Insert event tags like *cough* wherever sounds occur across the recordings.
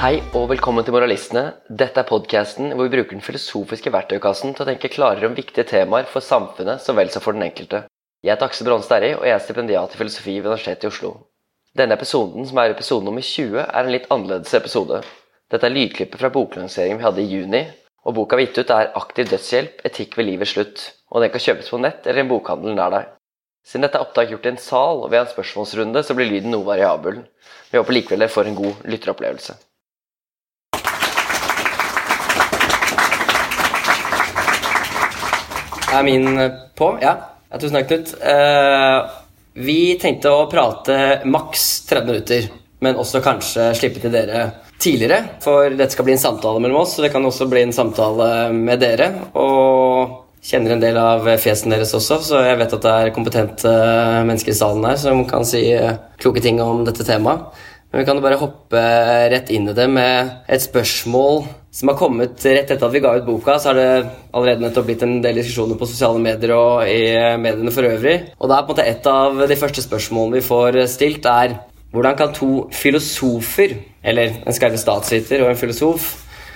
Hei og velkommen til Moralistene. Dette er podcasten hvor vi bruker den filosofiske verktøykassen til å tenke klarere om viktige temaer for samfunnet så vel som for den enkelte. Jeg heter Aksel Bronse Terri, og jeg er stipendiat i filosofi ved Universitetet i Oslo. Denne episoden, som er episode nummer 20, er en litt annerledes episode. Dette er lydklippet fra boklanseringen vi hadde i juni, og boka vi gitt ut er 'Aktiv dødshjelp etikk ved livets slutt', og den kan kjøpes på nett eller i en bokhandel nær deg. Siden dette er opptak gjort i en sal og ved en spørsmålsrunde, så blir lyden noe variabel. Vi håper likevel dere får en god lytteropplevelse. Er min på? Ja. ja tusen takk, Knut. Uh, vi tenkte å prate maks 30 minutter, men også kanskje slippe til dere tidligere. For dette skal bli en samtale mellom oss, så det kan også bli en samtale med dere. Og kjenner en del av fjesen deres også, så jeg vet at det er kompetente mennesker i salen her som kan si kloke ting om dette temaet. Men vi kan jo bare hoppe rett inn i det med et spørsmål som har kommet rett etter at vi ga ut boka. Så har det allerede nettopp blitt en del diskusjoner på sosiale medier og i mediene for øvrig. Og det er på en måte et av de første spørsmålene vi får stilt, er hvordan kan to filosofer, eller en skarve statsviter og en filosof,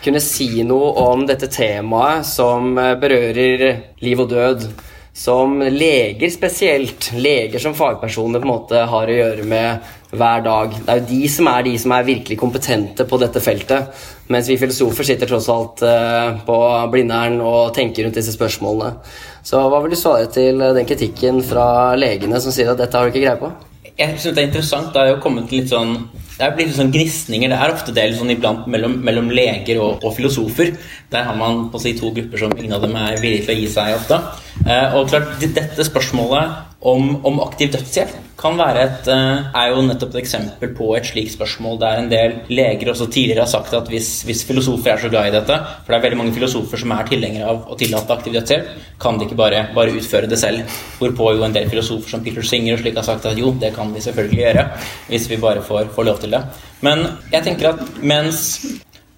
kunne si noe om dette temaet som berører liv og død? Som leger spesielt, leger som fagpersoner på en måte har å gjøre med hver dag. Det er jo de som er de som er virkelig kompetente på dette feltet. Mens vi filosofer sitter tross alt uh, på Blindern og tenker rundt disse spørsmålene. Så hva vil du svare til den kritikken fra legene som sier at dette har du ikke greie på? Jeg synes Det er interessant. Det er jo kommet litt sånn det blir blitt sånn gnisninger. Det er ofte del sånn iblant mellom, mellom leger og, og, filosofer. Der har man på å si to grupper som ingen av dem er villige til å gi seg ofte. Eh, og klart, Dette spørsmålet om, om aktiv dødshjelp kan være et, eh, er jo nettopp et eksempel på et slikt spørsmål der en del leger også tidligere har sagt at hvis, hvis, filosofer er så glad i dette, for det er veldig mange filosofer som er tilhengere av å tillate aktiv dødshjelp, kan de ikke bare, bare, utføre det selv. Hvorpå jo en del filosofer som Peter Singer og slik har sagt at jo, det kan vi selvfølgelig gjøre, hvis vi bare får, får lov til det. Men jeg tenker at mens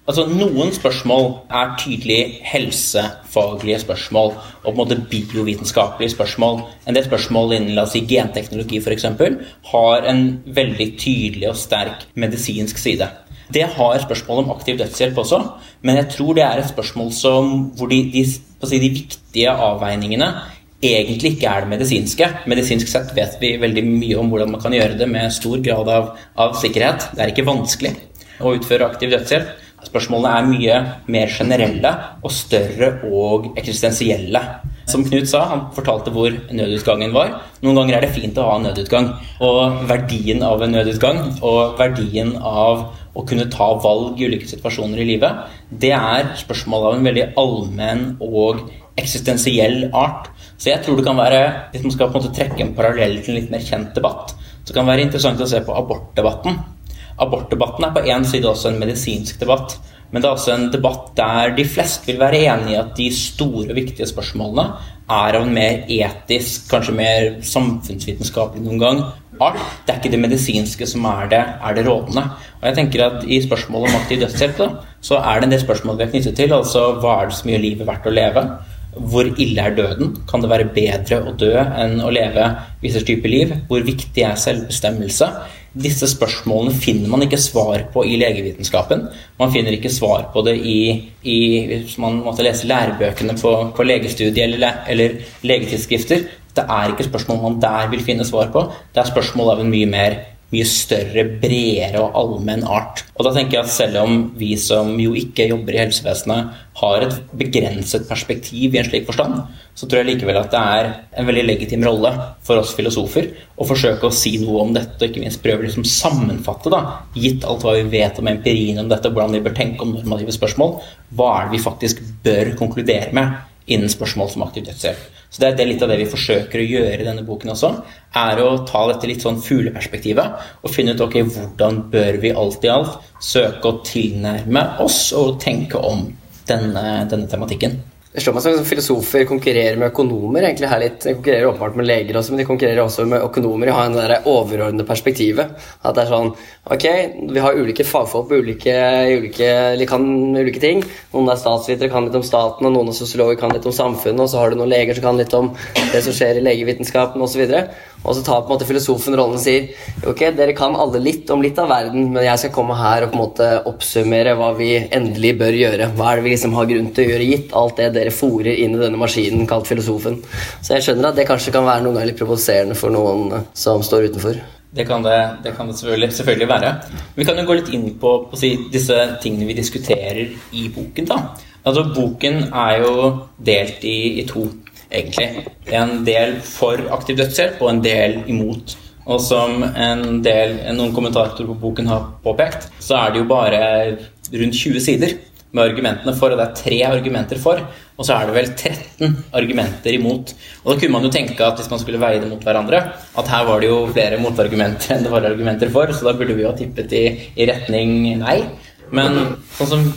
Altså, Noen spørsmål er tydelig helsefaglige spørsmål og på en måte biovitenskapelige spørsmål. En del spørsmål innen la oss si, genteknologi f.eks. har en veldig tydelig og sterk medisinsk side. Det har spørsmål om aktiv dødshjelp også, men jeg tror det er et spørsmål som, hvor de, de, si, de viktige avveiningene egentlig ikke er det medisinske. Medisinsk sett vet vi veldig mye om hvordan man kan gjøre det med stor grad av, av sikkerhet. Det er ikke vanskelig å utføre aktiv dødshjelp. Spørsmålene er mye mer generelle og større og eksistensielle. Som Knut sa, han fortalte hvor nødutgangen var. Noen ganger er det fint å ha nødutgang. Og verdien av en nødutgang og verdien av å kunne ta valg i ulike situasjoner i livet, det er spørsmål av en veldig allmenn og eksistensiell art. Så jeg tror det kan være, hvis man skal på en måte trekke en parallell til en litt mer kjent debatt, så kan det være interessant å se på abortdebatten. Abortdebatten er på én side også en medisinsk debatt. Men det er også en debatt der de fleste vil være enig i at de store, viktige spørsmålene er av en mer etisk, kanskje mer samfunnsvitenskapelig noen gang art. Det er ikke det medisinske som er det, er det rådende. Og jeg tenker at I spørsmålet om aktiv dødshjelp da, så er det en del spørsmål vi er knyttet til. Altså hva er det så mye livet verdt å leve? Hvor ille er døden? Kan det være bedre å dø enn å leve visse typer liv? Hvor viktig er selvbestemmelse? Disse spørsmålene finner man ikke svar på i legevitenskapen. Man finner ikke svar på det i, i hvis man måtte lese lærebøkene på, på legestudiet eller, eller legetidsskrifter. Det er ikke spørsmål man der vil finne svar på. Det er spørsmål av en mye mer mye større, bredere og allmenn art. Og da tenker jeg at selv om vi som jo ikke jobber i helsevesenet, har et begrenset perspektiv i en slik forstand, så tror jeg likevel at det er en veldig legitim rolle for oss filosofer å forsøke å si noe om dette, og ikke minst prøve å liksom sammenfatte, da, gitt alt hva vi vet om empirien om dette, hvordan vi bør tenke om normative spørsmål, hva er det vi faktisk bør konkludere med innen spørsmål som aktiv dødshjelp. Så det er litt av det vi forsøker å gjøre i denne boken også. Er å ta dette litt sånn fugleperspektivet og finne ut ok, hvordan bør vi alt i alt søke å tilnærme oss og tenke om denne, denne tematikken. Det slår meg som filosofer konkurrerer med økonomer. egentlig her litt. De konkurrerer åpenbart med leger også, men de konkurrerer også med økonomer. De har en det overordnede perspektivet. At det er sånn Ok, vi har ulike fagfolk på ulike, ulike, kan ulike ting. Noen er statsvitere, kan litt om staten, og noen er sosiologer, kan litt om samfunnet. Og så har du noen leger som kan litt om det som skjer i legevitenskapen osv. Og så tar på en måte filosofen rollen og sier ok, dere kan alle litt om litt av verden, men jeg skal komme her og på en måte oppsummere hva vi endelig bør gjøre. Hva er det vi liksom har grunn til å gjøre, gitt alt det dere fòrer inn i denne maskinen kalt filosofen. Så jeg skjønner at det kanskje kan være noen ganger litt provoserende for noen som står utenfor. Det kan det, det, kan det selvfølgelig, selvfølgelig, være. Vi kan jo gå litt inn på, på si, disse tingene vi diskuterer i boken. da. Altså, Boken er jo delt i, i, to, egentlig. En del for aktiv dødshjelp og en del imot. Og som en del, noen kommentatorer på boken har påpekt, så er det jo bare rundt 20 sider med argumentene for, og det er tre argumenter for. Og så er det vel 13 argumenter imot. Og da kunne man jo tenke at hvis man skulle veie det mot hverandre, at her var det jo flere motargumenter enn det var argumenter for, så da burde vi jo ha tippet i, i retning nei. Men sånn som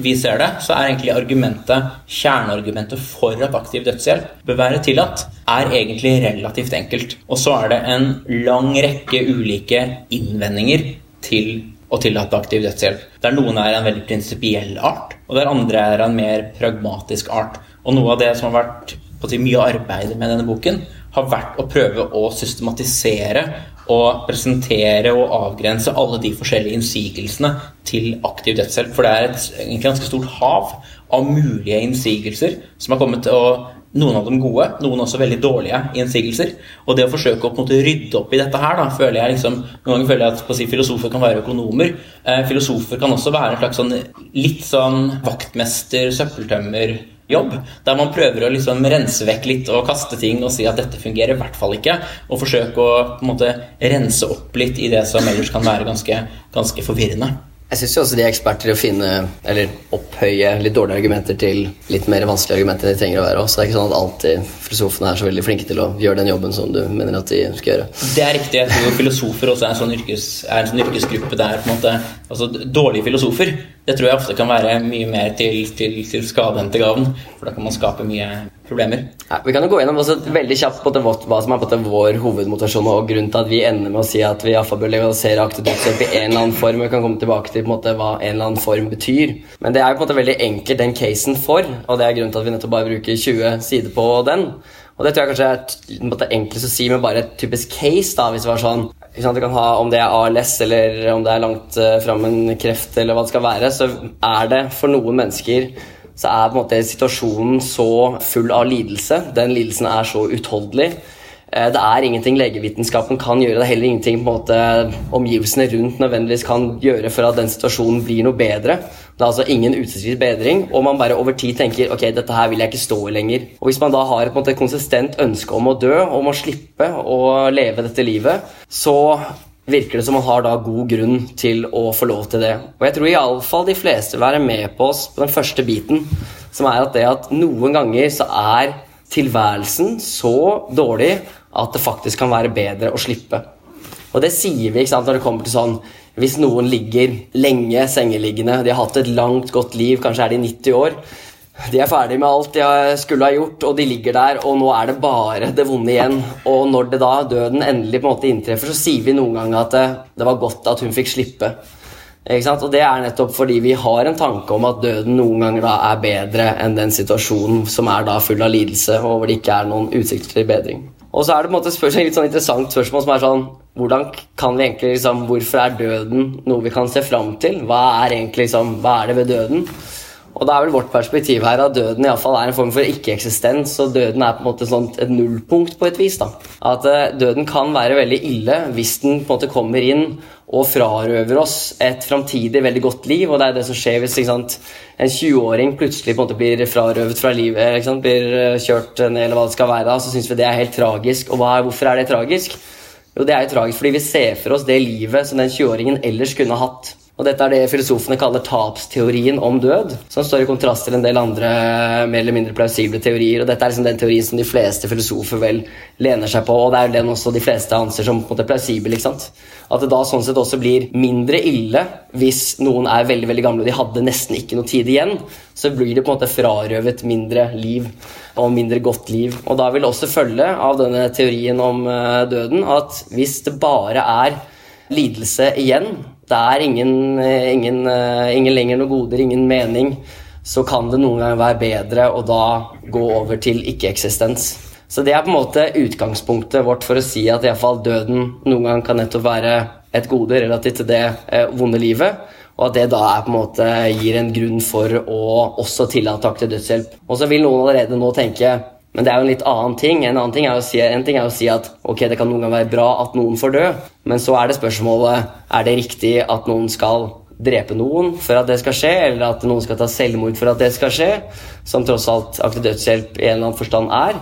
vi ser det, så er egentlig argumentet, kjerneargumentet for at aktiv dødshjelp bør være tillatt, er egentlig relativt enkelt. Og så er det en lang rekke ulike innvendinger til å tillate aktiv dødshjelp. Der noen er en veldig prinsipiell art, og der andre er en mer pragmatisk art. Og noe av det som har vært si, mye arbeid med denne boken, har vært å prøve å systematisere og presentere og avgrense alle de forskjellige innsigelsene til aktiv dødshjelp. For det er et ganske stort hav av mulige innsigelser som har kommet til å noen av dem gode, noen også veldig dårlige innsigelser. Og det å forsøke å på en måte rydde opp i dette her, da, føler jeg liksom Noen ganger føler jeg at si, filosofer kan være økonomer. Eh, filosofer kan også være en slags sånn litt sånn vaktmester, søppeltømmerjobb. Der man prøver å liksom rense vekk litt og kaste ting og si at dette fungerer i hvert fall ikke. Og forsøke å på en måte rense opp litt i det som ellers kan være ganske, ganske forvirrende. Jeg syns også de er eksperter i å finne eller opphøye litt dårlige argumenter til litt mer vanskelige argumenter enn de trenger å være. Så det er ikke sånn at alltid filosofene er så veldig flinke til å gjøre den jobben som du mener at de skal gjøre. Det er riktig. Jeg tror filosofer også er en sånn, yrkes, er en sånn yrkesgruppe der på en måte, altså Dårlige filosofer det tror jeg ofte kan være mye mer til, til, til skade enn til gavn. For da kan man skape mye problemer. Ja, vi kan jo gå gjennom også veldig kjapt på hva som er på vår hovedmotivasjon og grunnen til at vi ender med å si at vi iallfall bør legalisere aktiv dødshjelp i en eller annen form. Vi kan komme tilbake til måte, hva en eller annen form betyr. Men det er jo på en måte veldig enkelt den casen for, og det er grunnen til at vi nettopp bare bruker 20 sider på den. Og det tror jeg kanskje er enklest å si med bare et typisk case. da, hvis det var sånn, det kan ha, Om det er ALS eller om det er langt uh, fram en kreft, eller hva det skal være, så er det for noen mennesker så er på en måte situasjonen så full av lidelse. Den lidelsen er så utholdelig. Eh, det er ingenting legevitenskapen kan gjøre. Det er heller ingenting måte, omgivelsene rundt nødvendigvis kan gjøre for at den situasjonen blir noe bedre. Det er altså ingen utilsiktet bedring, og man bare over tid tenker ok, dette her vil jeg ikke stå i lenger. Og Hvis man da har et, måte, konsistent ønske om å dø, om å slippe å leve dette livet, så virker det som man har da god grunn til å få lov til det. Og jeg tror iallfall de fleste vil være med på oss på den første biten, som er at det at noen ganger så er tilværelsen så dårlig at det faktisk kan være bedre å slippe. Og det sier vi sant, når det kommer til sånn Hvis noen ligger lenge sengeliggende, de har hatt et langt, godt liv, kanskje er de 90 år de er ferdig med alt de skulle ha gjort, og de ligger der, og nå er det bare det vonde igjen. Og når det da døden endelig på en måte inntreffer, så sier vi noen ganger at det, det var godt at hun fikk slippe. Og det er nettopp fordi vi har en tanke om at døden noen ganger da er bedre enn den situasjonen som er da full av lidelse, og hvor det ikke er noen utsikter til bedring. Og så er det på en måte et litt sånn interessant spørsmål som er sånn hvordan kan vi egentlig liksom, Hvorfor er døden noe vi kan se fram til? Hva er egentlig liksom, hva er det ved døden? Og da er vel vårt perspektiv her at døden i alle fall er en form for ikke-eksistens, og døden er på en måte sånt et nullpunkt på et vis. da. At uh, døden kan være veldig ille hvis den på en måte kommer inn og frarøver oss et framtidig veldig godt liv. Og det er det som skjer hvis sant, en 20-åring plutselig på en måte blir frarøvet fra livet, blir eh, kjørt ned eller hva det skal være, da, så syns vi det er helt tragisk. Og er, hvorfor er det tragisk? Jo, det er jo tragisk fordi vi ser for oss det livet som den 20-åringen ellers kunne hatt. Og dette er det filosofene kaller tapsteorien om død, som står i kontrast til en del andre mer eller mindre plausible teorier. og Dette er liksom den teorien som de fleste filosofer vel lener seg på, og det er den også de fleste anser som på en måte plausibel. ikke sant? At det da sånn sett også blir mindre ille hvis noen er veldig veldig gamle og de hadde nesten ikke noe tid igjen. Så blir det på en måte frarøvet mindre liv og mindre godt liv. Og da vil det også følge av denne teorien om eh, døden at hvis det bare er lidelse igjen det er ingen, eh, ingen, eh, ingen lenger noe goder, ingen mening, så kan det noen ganger være bedre å da gå over til ikke-eksistens. Så det er på en måte utgangspunktet vårt for å si at i fall døden noen gang kan nettopp være et gode relativt til det eh, vonde livet. Og at det da er på en måte gir en grunn for å også tillate aktiv dødshjelp. Og så vil noen allerede nå tenke men det er jo en litt annen ting. En annen ting er å si, ting er å si at ok, det kan noen ganger være bra at noen får dø, men så er det spørsmålet er det riktig at noen skal drepe noen for at det skal skje, eller at noen skal ta selvmord for at det skal skje, som tross alt aktiv dødshjelp i en eller annen forstand er.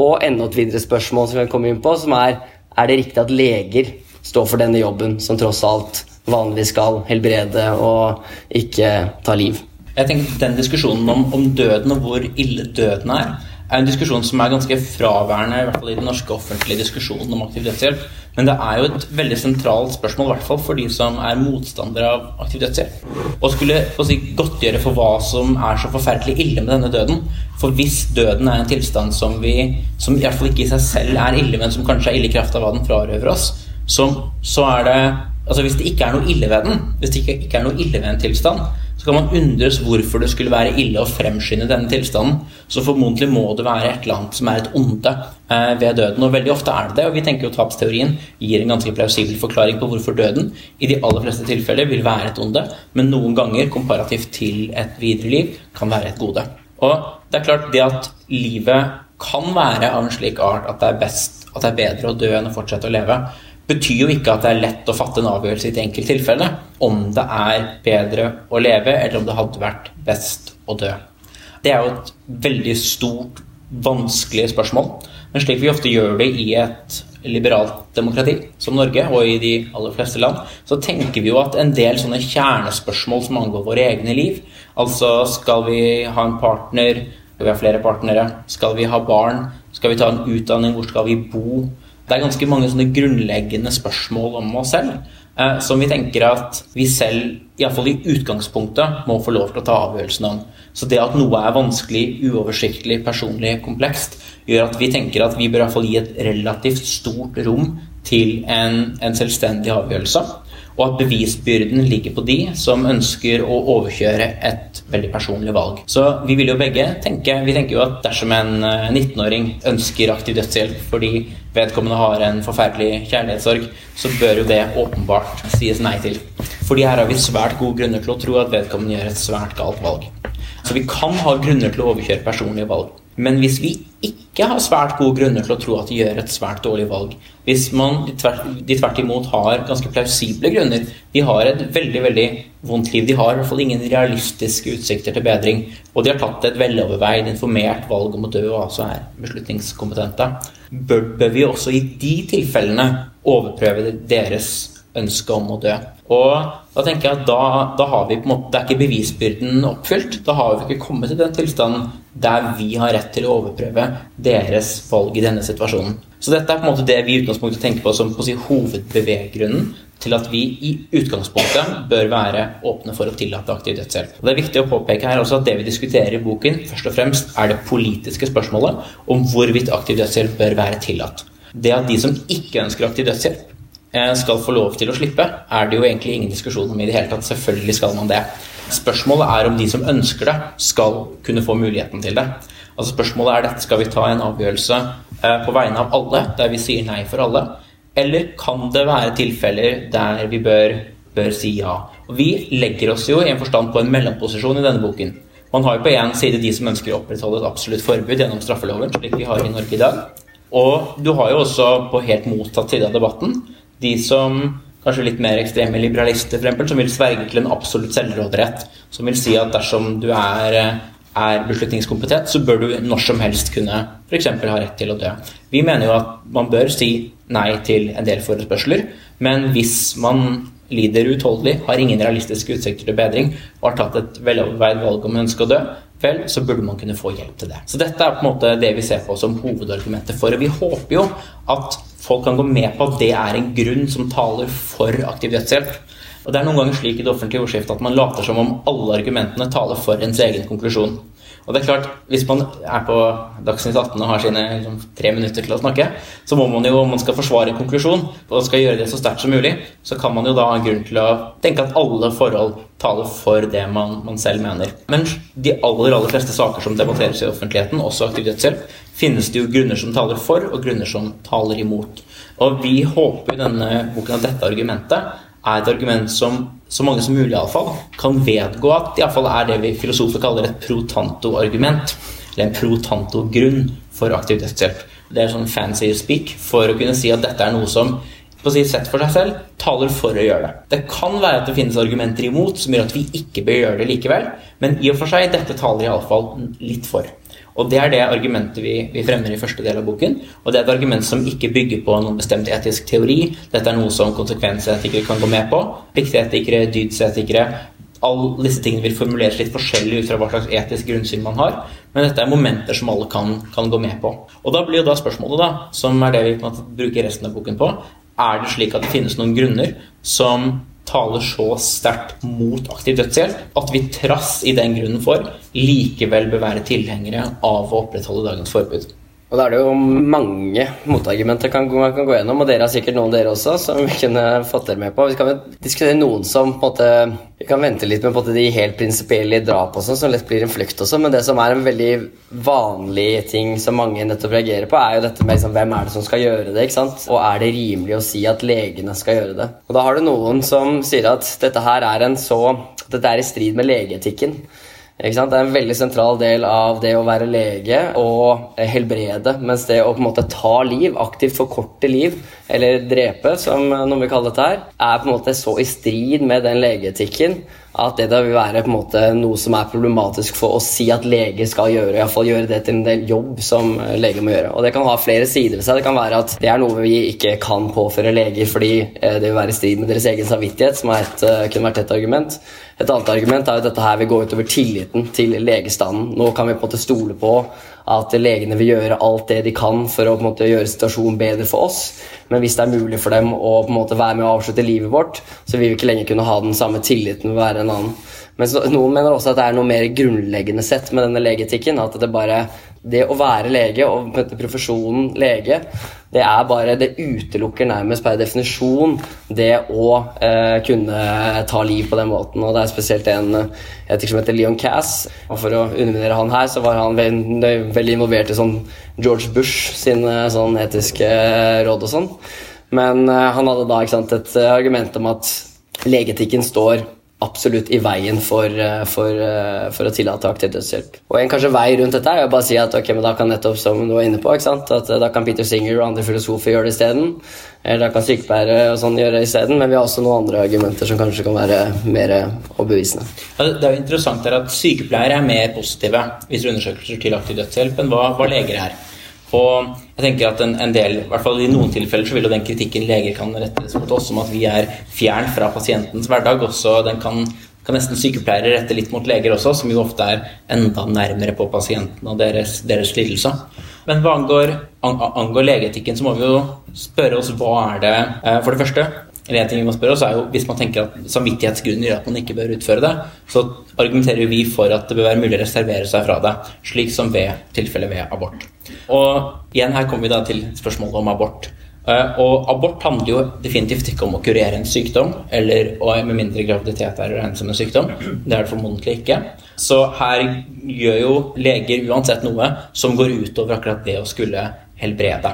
Og enda et videre spørsmål som vi kan komme inn på, som er er det riktig at leger står for denne jobben, som tross alt vanligvis skal helbrede og ikke ta liv. Jeg tenker Den diskusjonen om, om døden og hvor ille døden er, er en diskusjon som er ganske fraværende i hvert fall i den norske offentlige diskusjonen om aktiv dødshjelp. Men det er jo et veldig sentralt spørsmål, i hvert fall for de som er motstandere av aktiv dødshjelp. Å skulle si, godtgjøre for hva som er så forferdelig ille med denne døden. For hvis døden er en tilstand som vi som i hvert fall ikke i seg selv er ille, men som kanskje er ille i kraft av hva den frarøver oss, så, så er det Altså Hvis det ikke er noe ille ved den, hvis det ikke, ikke er noe ille ved en tilstand, så kan man undres hvorfor det skulle være ille å fremskynde denne tilstanden. Så formodentlig må det være et eller annet som er et onde eh, ved døden. Og veldig ofte er det det, og vi tenker jo tapsteorien gir en ganske plausibel forklaring på hvorfor døden i de aller fleste tilfeller vil være et onde, men noen ganger, komparativt til et videre liv, kan være et gode. Og det er klart det at livet kan være av en slik art at det er best, at det er bedre å dø enn å fortsette å leve betyr jo ikke at det er lett å fatte en avgjørelse i et enkelt tilfelle om det er bedre å leve, eller om det hadde vært best å dø. Det er jo et veldig stort, vanskelig spørsmål. Men slik vi ofte gjør det i et liberalt demokrati som Norge, og i de aller fleste land, så tenker vi jo at en del sånne kjernespørsmål som angår våre egne liv, altså skal vi ha en partner, skal vi ha flere partnere, skal vi ha barn, skal vi ta en utdanning, hvor skal vi bo, det er ganske mange sånne grunnleggende spørsmål om oss selv eh, som vi tenker at vi selv, iallfall i utgangspunktet, må få lov til å ta avgjørelsen om. Så det at noe er vanskelig, uoversiktlig, personlig, komplekst, gjør at vi tenker at vi bør i hvert fall gi et relativt stort rom til en, en selvstendig avgjørelse og at bevisbyrden ligger på de som ønsker å overkjøre et veldig personlig valg. Så vi vil jo begge tenke Vi tenker jo at dersom en 19-åring eh, ønsker aktiv dødshjelp fordi vedkommende har en forferdelig kjærlighetssorg, så bør jo det åpenbart sies nei til. Fordi her har vi svært gode grunner til å tro at vedkommende gjør et svært galt valg. Så vi kan ha grunner til å overkjøre personlige valg. Men hvis vi ikke har svært gode grunner til å tro at de gjør et svært dårlig valg, hvis man de tvert, imot har ganske plausible grunner, de har et veldig veldig vondt liv, de har i hvert fall ingen realistiske utsikter til bedring, og de har tatt et veloverveid, informert valg om å dø og altså er beslutningskompetente, bør, bør vi også i de tilfellene overprøve deres ønske om å dø. Og da tenker jeg at da, da har vi på en måte, Det er ikke bevisbyrden oppfylt. Da har vi ikke kommet til den tilstanden der vi har rett til å overprøve deres valg i denne situasjonen. Så dette er på en måte det vi i utgangspunktet tenker på som på si, hovedbeveggrunnen til at vi i utgangspunktet bør være åpne for å tillate aktiv dødshjelp. Og det er viktig å påpeke her også at det vi diskuterer i boken, først og fremst er det politiske spørsmålet om hvorvidt aktiv dødshjelp bør være tillatt. Det at de som ikke ønsker aktiv dødshjelp, Eh, skal få lov til å slippe, er det jo egentlig ingen diskusjon om i det hele tatt. Selvfølgelig skal man det. Spørsmålet er om de som ønsker det, skal kunne få muligheten til det. Altså Spørsmålet er dette skal vi ta en avgjørelse eh, på vegne av alle, der vi sier nei for alle? Eller kan det være tilfeller der vi bør, bør si ja? Og Vi legger oss jo i en forstand på en mellomposisjon i denne boken. Man har jo på én side de som ønsker å opprettholde et absolutt forbud gjennom straffeloven, slik vi har i Norge i dag. Og du har jo også på helt motsatt side av debatten de som kanskje litt mer ekstreme liberalister, for som vil sverge til en absolutt selvråderett. Som vil si at dersom du er, er beslutningskompetent, så bør du når som helst kunne f.eks. ha rett til å dø. Vi mener jo at man bør si nei til en del forespørsler, men hvis man lider uutholdelig, har ingen realistiske utsikter til bedring og har tatt et veloverveid valg om å ønske å dø, vel, så burde man kunne få hjelp til det. Så dette er på en måte det vi ser på som hovedargumentet for. Og vi håper jo at folk kan gå med på at det er en grunn som taler for aktiv dødshjelp. Og det er noen ganger slik i det offentlige ordskiftet at man later som om alle argumentene taler for ens egen konklusjon. Og det er klart, Hvis man er på Dagsnytt 18 og har sine liksom, tre minutter til å snakke, så må man jo, om man skal forsvare en konklusjon og skal gjøre det så sterkt som mulig, så kan man jo da ha en grunn til å tenke at alle forhold taler for det man, man selv mener. Men de aller aller fleste saker som debatteres i offentligheten, også aktiv dødshjelp, finnes det jo grunner som taler for, og grunner som taler imot. Og vi håper i denne boken at dette argumentet er et argument som så mange som mulig i alle fall, kan vedgå at det iallfall er det vi filosofer kaller et pro tanto-argument. Eller en pro tanto-grunn for aktiv. Det er sånn fancy speak for å kunne si at dette er noe som på å si sett for seg selv, taler for å gjøre det. Det kan være at det finnes argumenter imot som gjør at vi ikke bør gjøre det likevel, men i og for seg, dette taler iallfall litt for. Og Det er det argumentet vi, vi, fremmer i første del av boken. Og det er et argument som ikke bygger på noen bestemt etisk teori. Dette er noe som konsekvensetikere kan gå med på. Pliktetikere, dydsetikere. Alle disse tingene vil formuleres litt forskjellig ut fra hva slags etisk grunnsyn man har. Men dette er momenter som alle kan, kan gå med på. Og da blir jo da spørsmålet, da, som er det vi bruker resten av boken på, er det slik at det finnes noen grunner som taler så sterkt mot aktiv dødshjelp at vi trass i den grunnen for likevel bør være tilhengere av å opprettholde dagens forbud. Og Da er det jo mange motargumenter man kan gå gjennom, og dere har sikkert noen dere også som vi kunne fått dere med på. Vi kan jo diskutere noen som på en måte Vi kan vente litt med på de helt prinsipielle drap og sånn, som lett blir en flukt og sånn, men det som er en veldig vanlig ting som mange nettopp reagerer på, er jo dette med liksom, hvem er det som skal gjøre det, ikke sant? Og er det rimelig å si at legene skal gjøre det? Og da har du noen som sier at dette her er en så Dette er i strid med legeetikken. Det er en veldig sentral del av det å være lege og helbrede. Mens det å på en måte ta liv, aktivt forkorte liv, eller drepe, som noen vil kalle dette her, er på en måte så i strid med den legeetikken at det da vil være på en måte noe som er problematisk for å si at leger skal gjøre. Iallfall gjøre det til en del jobb som leger må gjøre. Og det kan ha flere sider ved seg. Det kan være at det er noe vi ikke kan påføre leger fordi eh, det vil være i strid med deres egen samvittighet, som et, eh, kunne vært et argument. Et annet argument er at dette her vil gå utover tilliten til legestanden. Nå kan vi på en måte stole på at legene vil gjøre alt det de kan for å måte gjøre situasjonen bedre for oss. Men hvis det er mulig for dem å måte være med å avslutte livet vårt, så vil vi ikke lenger kunne ha den samme tilliten ved å være en annen. Men noen mener også at det er noe mer grunnleggende sett med denne legeetikken. At det bare det å være lege og profesjonen lege, det er bare Det utelukker nærmest per definisjon det å eh, kunne ta liv på den måten. Og det er spesielt en etikk som heter Leon Cass. Og for å underminere han her, så var han veldig, veldig involvert i sånn George Bush sine sånn etiske råd og sånn. Men eh, han hadde da sant, et argument om at legeetikken står absolutt i veien for, eh, for, eh, for å tillate aktiv dødshjelp. Og en kanskje vei rundt dette er å bare si at ok, men da kan nettopp som du var inne på, at eh, da kan Peter Singer og andre filosofer gjøre det isteden. Eller da kan sykepleiere og sånn gjøre det isteden. Men vi har også noen andre argumenter som kanskje kan være mer overbevisende. Ja, det er jo interessant at sykepleiere er mer positive viser undersøkelser til aktiv dødshjelp enn hva, hva leger er. Og jeg tenker at en, en, del, i hvert fall i noen tilfeller så vil jo den kritikken leger kan rettes mot oss om at vi er fjern fra pasientens hverdag, også den kan, kan nesten sykepleiere rette litt mot leger også, som jo ofte er enda nærmere på pasienten og deres, deres lidelse. Men hva angår, angår legeetikken, så må vi jo spørre oss hva er det eh, For det første, eller en ting vi må spørre oss er jo, Hvis man tenker at samvittighetsgrunner gjør at man ikke bør utføre det, så argumenterer vi for at det bør være mulig å reservere seg fra det, slik som ved tilfellet ved abort. Og igjen her kommer vi da til spørsmålet om abort. Eh, og abort handler jo definitivt ikke om å kurere en sykdom, eller med mindre graviditet er å regne som en sykdom. Det er det formodentlig ikke. Så her gjør jo leger uansett noe som går utover akkurat det å skulle helbrede.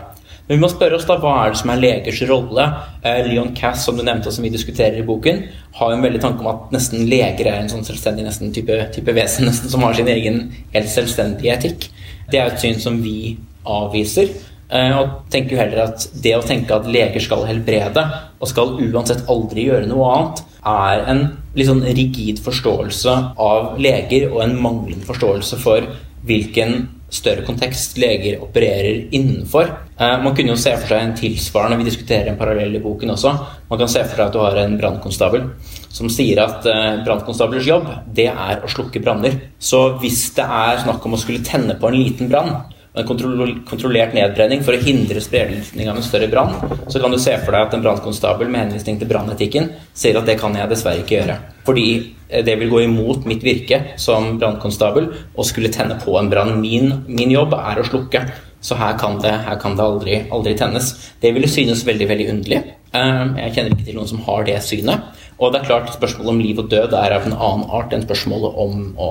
Men vi må spørre oss da, hva er det som er legers rolle? Eh, Leon Cass, som du nevnte, og som vi diskuterer i boken, har jo en veldig tanke om at nesten leger er en sånn selvstendig nesten type, type vesen *laughs* nesten, som har sin egen helt selvstendige etikk. Det er et syn som vi avviser. Eh, og tenker jo heller at det å tenke at leger skal helbrede, og skal uansett aldri gjøre noe annet, er en litt sånn rigid forståelse av leger og en manglende forståelse for hvilken større kontekst leger opererer innenfor. Eh, man kunne jo se for seg en tilsvarende Vi diskuterer en parallell i boken også. Man kan se for seg at du har en brannkonstabel som sier at eh, brannkonstablers jobb det er å slukke branner. Så hvis det er snakk om å skulle tenne på en liten brann, en kontrollert nedbrenning for å hindre spredning av en større brann, så kan du se for deg at en brannkonstabel med henvisning til brannetikken sier at det kan jeg dessverre ikke gjøre. Fordi eh, det vil gå imot mitt virke som brannkonstabel å skulle tenne på en brann. Min, min, jobb er å slukke, så her kan det, her kan det aldri, aldri, tennes. Det ville synes veldig veldig underlig. Eh, jeg kjenner ikke til noen som har det synet. Og det er klart Spørsmålet om liv og død er av en annen art enn spørsmålet om å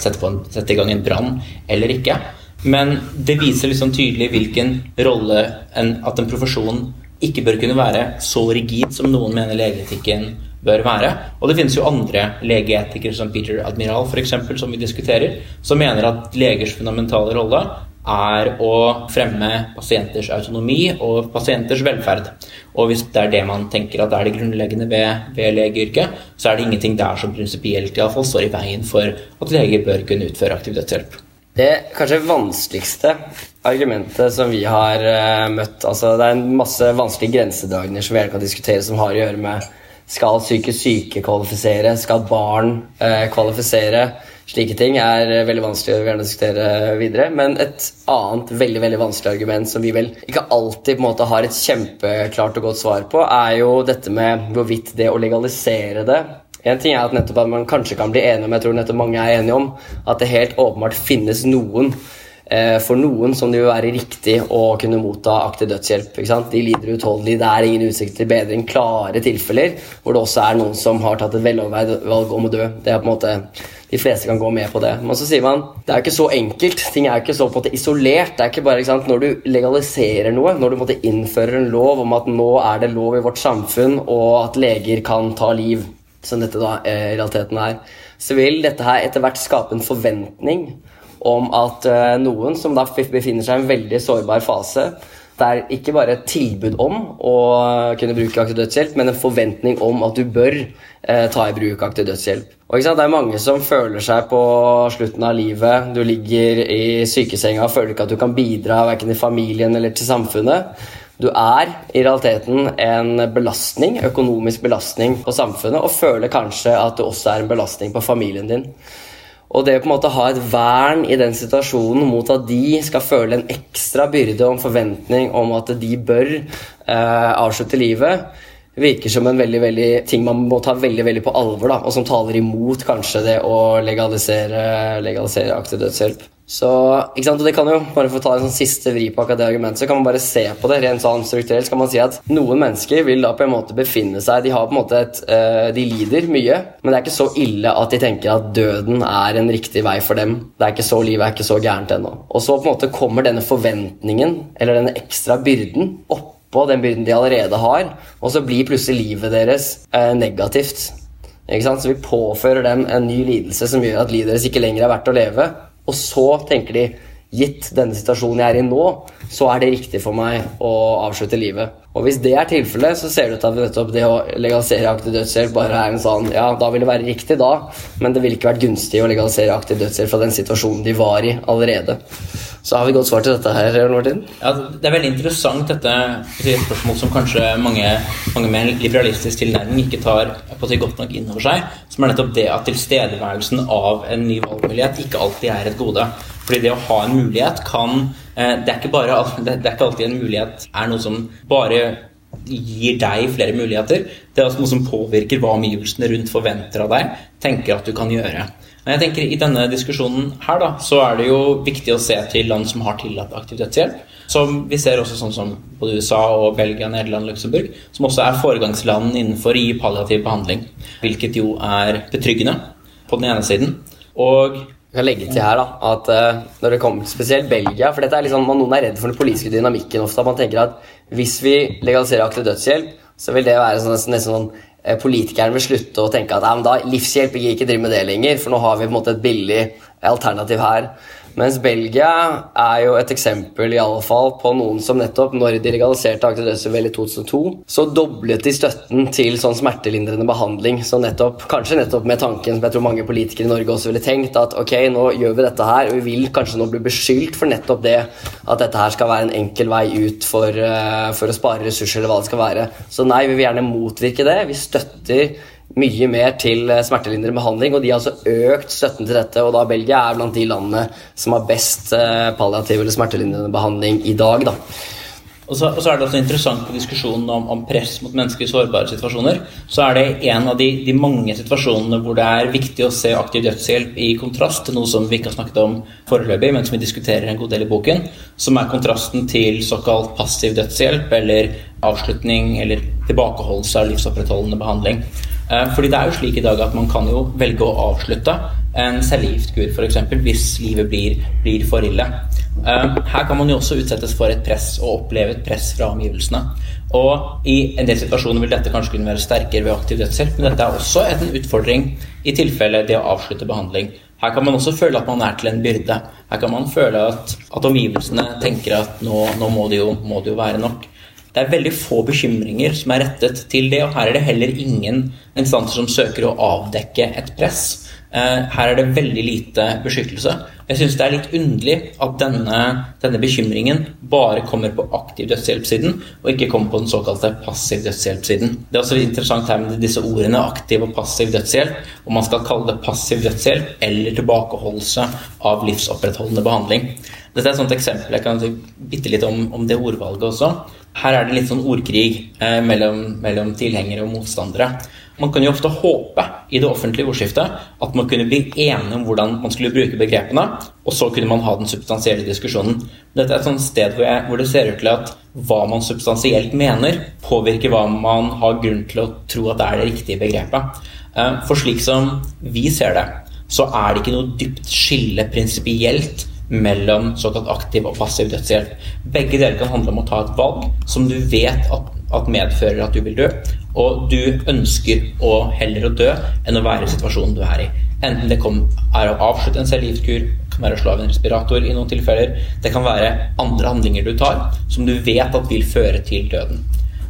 sette, en, sette i gang en brann eller ikke. Men det viser liksom tydelig hvilken rolle en, at en profesjon ikke bør kunne være så rigid som noen mener legeetikken bør være. Og det finnes jo andre legeetikere, som Peter Admiral f.eks., som vi diskuterer, som mener at legers fundamentale rolle er å fremme pasienters autonomi og pasienters velferd. Og hvis det er det man tenker at er det grunnleggende ved, ved legeyrket, så er det ingenting der som prinsipielt står i veien for at leger bør kunne utføre aktiv dødshjelp. Det kanskje vanskeligste argumentet som vi har uh, møtt altså Det er en masse vanskelige grensedragninger som vi kan diskutere, som har å gjøre med skal psykisk syke kvalifisere, skal barn uh, kvalifisere? Slike ting er uh, veldig vanskelig å gjerne diskutere videre. Men et annet veldig veldig vanskelig argument som vi vel ikke alltid på en måte har et kjempeklart og godt svar på, er jo dette med hvorvidt det å legalisere det en ting er at nettopp at man kanskje kan bli enige om, jeg tror nettopp mange er enige om, at det helt åpenbart finnes noen eh, for noen som det vil være riktig å kunne motta aktiv dødshjelp. De lider utholdelig, det er ingen utsikt til bedring. Klare tilfeller hvor det også er noen som har tatt et veloverveid valg om å dø. Det er på en måte, De fleste kan gå med på det. Men så sier man det er ikke så enkelt. Ting er ikke så på en måte isolert. Det er ikke bare, ikke Når du legaliserer noe, når du måtte innfører en lov om at nå er det lov i vårt samfunn, og at leger kan ta liv som dette da eh, i realiteten er, så vil dette her etter hvert skape en forventning om at uh, noen som da befinner seg i en veldig sårbar fase Det er ikke bare et tilbud om å kunne bruke aktiv dødshjelp, men en forventning om at du bør eh, ta i bruk aktiv dødshjelp. Og Det er mange som føler seg på slutten av livet. Du ligger i sykesenga og føler ikke at du kan bidra verken i familien eller til samfunnet. Du er i realiteten en belastning, økonomisk belastning på samfunnet, og føler kanskje at du også er en belastning på familien din. Og det å på en måte ha et vern i den situasjonen mot at de skal føle en ekstra byrde og en forventning om at de bør eh, avslutte livet, virker som en veldig, veldig ting man må ta veldig veldig på alvor, da, og som taler imot kanskje det å legalisere, legalisere aktiv dødshjelp. Så, ikke sant, og det kan jo, bare for å ta en sånn siste vri på akkurat det argumentet, så kan man bare se på det rent sånn strukturelt. så kan man si at Noen mennesker vil da på en måte befinne seg De har på en måte et, øh, de lider mye, men det er ikke så ille at de tenker at døden er en riktig vei for dem. Det er ikke så Livet er ikke så gærent ennå. Og så på en måte kommer denne forventningen, eller denne ekstra byrden, oppå den byrden de allerede har, og så blir plutselig livet deres øh, negativt. Ikke sant? Så vi påfører dem en ny lidelse som gjør at livet deres ikke lenger er verdt å leve. Og så tenker de gitt denne situasjonen jeg er i nå, så er det riktig for meg å avslutte livet. Og hvis det er tilfellet, så ser det ut til at det å legalisere aktiv dødshjelp bare er en sånn Ja, da vil det være riktig da, men det ville ikke vært gunstig å legalisere aktiv dødshjelp fra den situasjonen de var i allerede. Så har vi godt svar til dette her, Martin. Ja, det er veldig interessant dette et spørsmål som kanskje mange, mange med en liberalistisk tilnærming ikke tar på seg godt nok inn over seg, som er nettopp det at tilstedeværelsen av en ny valgmulighet ikke alltid er et gode. Fordi det å ha en mulighet kan eh, Det er ikke, bare, det er ikke alltid en mulighet er noe som bare gir deg flere muligheter. Det er også noe som påvirker hva omgivelsene rundt forventer av deg, tenker at du kan gjøre. Men jeg tenker I denne diskusjonen her da, så er det jo viktig å se til land som har tillatt aktiv dødshjelp. Som vi ser også sånn som både USA og Belgia, Nederland, Luxembourg, som også er foregangsland innenfor i palliativ behandling. Hvilket jo er betryggende på den ene siden. Og jeg kan legge til her da, at uh, når det kommer spesielt Belgia For dette er liksom, Noen er redd for den politiske dynamikken ofte. at Man tenker at hvis vi legaliserer aktiv dødshjelp, så vil det være sånn, nesten sånn politikerne vil slutte å tenke at da, livshjelp gir ikke drive med det lenger, for nå har vi på en måte et billig alternativ her. Mens Belgia er jo et eksempel i alle fall på noen som nettopp, når de legaliserte aktiv dødshjelp i 2002, så doblet de støtten til sånn smertelindrende behandling. Så nettopp, kanskje nettopp med tanken som jeg tror mange politikere i Norge også ville tenkt, at ok, nå gjør vi dette her, og vi vil kanskje nå bli beskyldt for nettopp det at dette her skal være en enkel vei ut for, uh, for å spare ressurser, eller hva det skal være. Så nei, vi vil gjerne motvirke det. Vi støtter mye mer til eh, smertelindrende behandling, og de har altså økt støtten til dette. Og da Belgia er blant de landene som har best eh, palliativ eller smertelindrende behandling i dag. da. Og så, og så, er det også interessant på diskusjonen om, om, press mot mennesker i sårbare situasjoner. Så er det en av de, de, mange situasjonene hvor det er viktig å se aktiv dødshjelp i kontrast til noe som vi ikke har snakket om foreløpig, men som vi diskuterer en god del i boken, som er kontrasten til såkalt passiv dødshjelp eller avslutning eller tilbakeholdelse av livsopprettholdende behandling. Eh, fordi det er jo slik i dag at man kan jo velge å avslutte en cellegiftkur f.eks. hvis livet blir, blir, for ille. Eh, her kan man jo også utsettes for et press og oppleve et press fra omgivelsene. Og i en del situasjoner vil dette kanskje kunne være sterkere ved aktiv dødshjelp, men dette er også en utfordring i tilfelle det å avslutte behandling. Her kan man også føle at man er til en byrde. Her kan man føle at, at omgivelsene tenker at nå, nå må, det jo, må det jo være nok. Det er veldig få bekymringer som er rettet til det, og her er det heller ingen instanser som søker å avdekke et press. Eh, her er det veldig lite beskyttelse. Jeg syns det er litt underlig at denne, denne, bekymringen bare kommer på aktiv dødshjelpsiden, og ikke kommer på den såkalte passiv dødshjelpsiden. Det er også interessant her med disse ordene aktiv og passiv dødshjelp, om man skal kalle det passiv dødshjelp eller tilbakeholdelse av livsopprettholdende behandling. Dette er et sånt eksempel. Jeg kan si bitte litt om, om det ordvalget også. Her er det litt sånn ordkrig eh, mellom, mellom, tilhengere og motstandere. Man kan jo ofte håpe i det offentlige ordskiftet at man kunne bli enige om hvordan man skulle bruke begrepene, og så kunne man ha den substansielle diskusjonen. Dette er et sånt sted hvor, jeg, hvor det ser ut til at hva man substansielt mener, påvirker hva man har grunn til å tro at det er det riktige begrepet. Eh, for slik som vi ser det, så er det ikke noe dypt skille prinsipielt mellom såkalt aktiv og passiv dødshjelp. Begge deler kan handle om å ta et valg som du vet at, at medfører at du vil dø, og du ønsker å heller å dø enn å være i situasjonen du er i. Enten det er å avslutte en cellegiftkur, kan være å slå av en respirator i noen tilfeller. Det kan være andre handlinger du tar som du vet at vil føre til døden.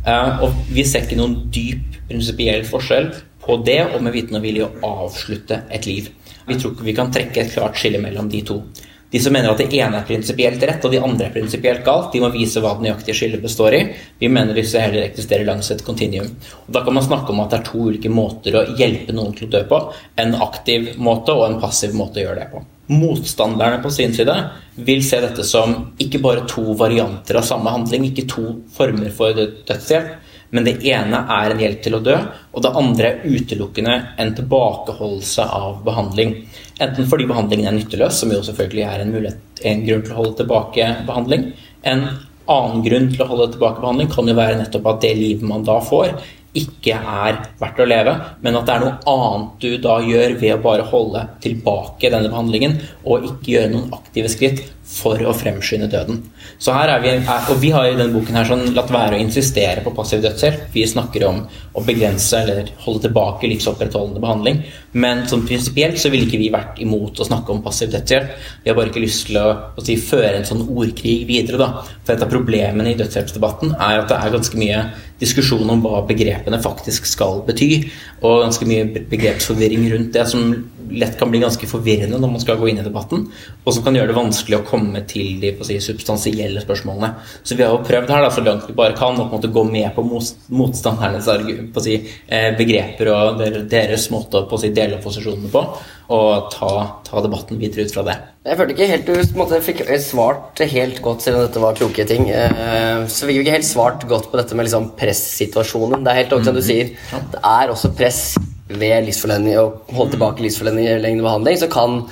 Uh, og vi ser ikke noen dyp prinsipiell forskjell på det og med viten og vilje å avslutte et liv. Vi tror ikke vi kan trekke et klart skille mellom de to. De som mener at det ene er prinsipielt rett og de andre er prinsipielt galt, de må vise hva det nøyaktige skillet består i. Vi mener disse heller eksisterer langs et kontinuum. Og Da kan man snakke om at det er to ulike måter å hjelpe noen til å dø på. En aktiv måte og en passiv måte å gjøre det på. Motstanderne på sin side vil se dette som ikke bare to varianter av samme handling, ikke to former for dødshjelp, men det ene er en hjelp til å dø, og det andre er utelukkende en tilbakeholdelse av behandling. Enten fordi behandlingen er nytteløs, som jo selvfølgelig er en, mulighet, en grunn til å holde tilbake behandling. En annen grunn til å holde tilbake behandling kan jo være nettopp at det livet man da får, ikke er verdt å leve, men at det er noe annet du da gjør ved å bare holde tilbake denne behandlingen og ikke gjøre noen aktive skritt for å fremskynde døden. Så her er vi, og vi har i denne boken her sånn latt være å insistere på passiv dødshjelp. Vi snakker om å begrense eller holde tilbake livsopprettholdende behandling. Men sånn prinsipielt så ville ikke vi vært imot å snakke om passiv dødshjelp. Vi har bare ikke lyst til å, å si, føre en sånn ordkrig videre. da. For et av problemene i dødshjelpsdebatten er at det er ganske mye diskusjon om hva begrepene faktisk skal bety, og ganske mye begrepsforvirring rundt det, som lett kan bli ganske forvirrende når man skal gå inn i debatten, og som kan gjøre det vanskelig å komme til de si, substansielle spørsmålene. Så vi har jo prøvd her da, så langt vi bare kan å på en måte gå med på motstandernes på si, eh, begreper og deres måte å si, dele posisjonene på, og ta, ta, debatten videre ut fra det. Jeg følte ikke helt du måte, fikk svart helt godt, selv om dette var kloke ting. Eh, så fikk vi ikke helt svart godt på dette med liksom pressituasjonen. Det er helt som du mhm. sier. Det er også press ved livsforlengning og holde tilbake livsforlengende behandling. Så kan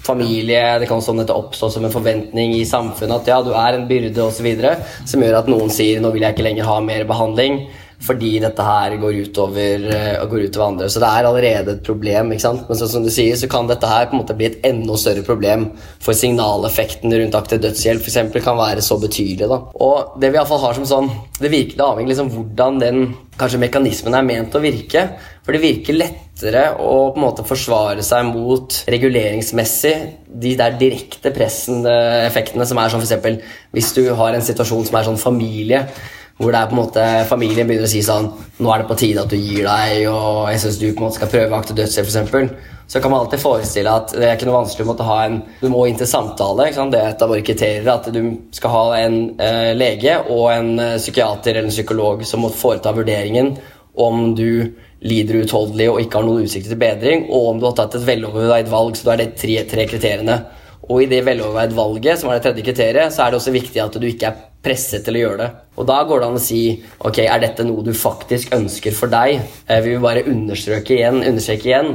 familie Det kan sånn oppstå som en forventning i samfunnet at ja, du er en byrde osv. Som gjør at noen sier nå vil jeg ikke lenger ha mer behandling fordi dette her går utover, uh, går utover andre. Så det er allerede et problem. ikke sant? Men så, som du sier, så kan dette her på en måte bli et enda større problem for signaleffekten rundt aktiv dødshjelp for eksempel, kan være så betydelig. da. Og det vi i fall har som sånn, det virker det avhenger liksom hvordan den kanskje mekanismen er ment å virke. For det virker lettere å på en måte forsvare seg mot reguleringsmessig de der direkte pressende-effektene som er sånn f.eks. hvis du har en situasjon som er sånn familie, hvor det er på en måte familien begynner å si sånn Nå er det på tide at du gir deg, og jeg syns du på en måte skal prøve akte dødshjelp, f.eks. Så kan man alltid forestille at det er ikke noe vanskelig å måtte ha en Du må inn til samtale. Det er et av våre kriterier. At du skal ha en eh, lege og en eh, psykiater eller en psykolog som må foreta vurderingen om du lider utholdelig og ikke har noen utsikter til bedring, og om du har tatt et veloverveid valg. Så da er det tre, tre kriteriene. Og i det veloverveid valget, som er det tredje kriteriet, så er det også viktig at du ikke er presset til å gjøre det. Og da går det an å si ok, er dette noe du faktisk ønsker for deg? Eh, vi vil bare understreke igjen, understreke igjen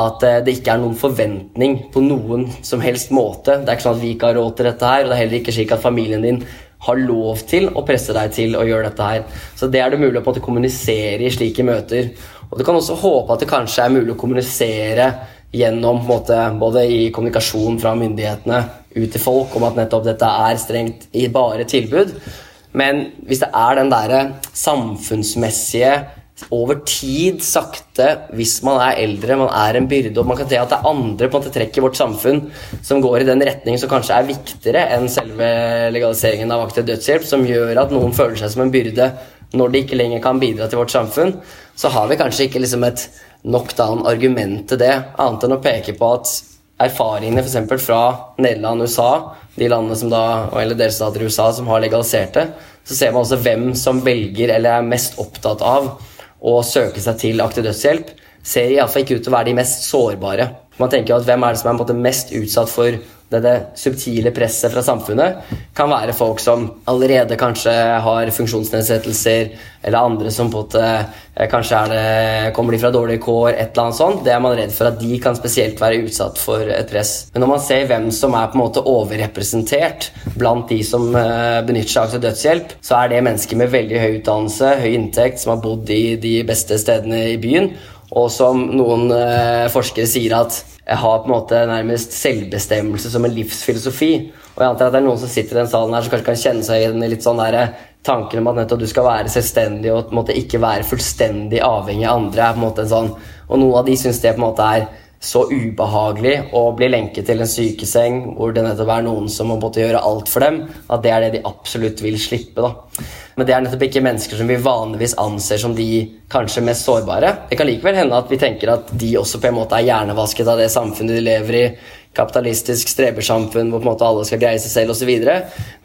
at eh, det ikke er noen forventning på noen som helst måte. Det er ikke sånn at vi ikke har råd til dette her, og det er heller ikke slik at familien din har lov til å presse deg til å gjøre dette her. Så det er det mulig å på en måte kommunisere i slike møter. Og du kan også håpe at det kanskje er mulig å kommunisere gjennom måte, både i kommunikasjon fra myndighetene ut til folk om at nettopp dette er strengt i bare tilbud. Men hvis det er den derre samfunnsmessige over tid, sakte, hvis man er eldre, man er en byrde, og man kan se at det er andre på en måte trekk i vårt samfunn som går i den retning som kanskje er viktigere enn selve legaliseringen av aktiv dødshjelp, som gjør at noen føler seg som en byrde når de ikke lenger kan bidra til vårt samfunn, så har vi kanskje ikke liksom et knockdown argument til det, annet enn å peke på at erfaringene f.eks. fra Nederland USA, de landene som da, eller delstater i USA som har legalisert det, så ser man også hvem som velger eller er mest opptatt av å søke seg til aktiv dødshjelp, ser iallfall ikke ut til å være de mest sårbare. Man tenker jo at Hvem er det som er mest utsatt for det subtile presset fra samfunnet kan være folk som allerede kanskje har funksjonsnedsettelser, eller andre som på en eh, kanskje det, kommer de fra dårlige kår, et eller annet sånt. Det er man redd for at de kan spesielt være utsatt for et press. Men når man ser hvem som er på en måte overrepresentert blant de som eh, benytter seg av dødshjelp, så er det mennesker med veldig høy utdannelse, høy inntekt, som har bodd i de beste stedene i byen, og som noen eh, forskere sier at jeg har på en måte nærmest selvbestemmelse som en livsfilosofi. Og jeg antar at det er noen som sitter i den salen her som kanskje kan kjenne seg i litt sånn der, eh, tanken om at nettopp du skal være selvstendig og på en måte ikke være fullstendig avhengig av andre. er på en måte en sånn, Og noen av de syns det på en måte er så ubehagelig å bli lenket til en sykeseng hvor det nettopp er noen som må måtte gjøre alt for dem, at det er det de absolutt vil slippe. da. Men det er nettopp ikke mennesker som vi vanligvis anser som de kanskje mest sårbare. Det kan likevel hende at vi tenker at de også på en måte er hjernevasket av det samfunnet de lever i. Kapitalistisk strebersamfunn hvor på en måte alle skal greie seg selv osv.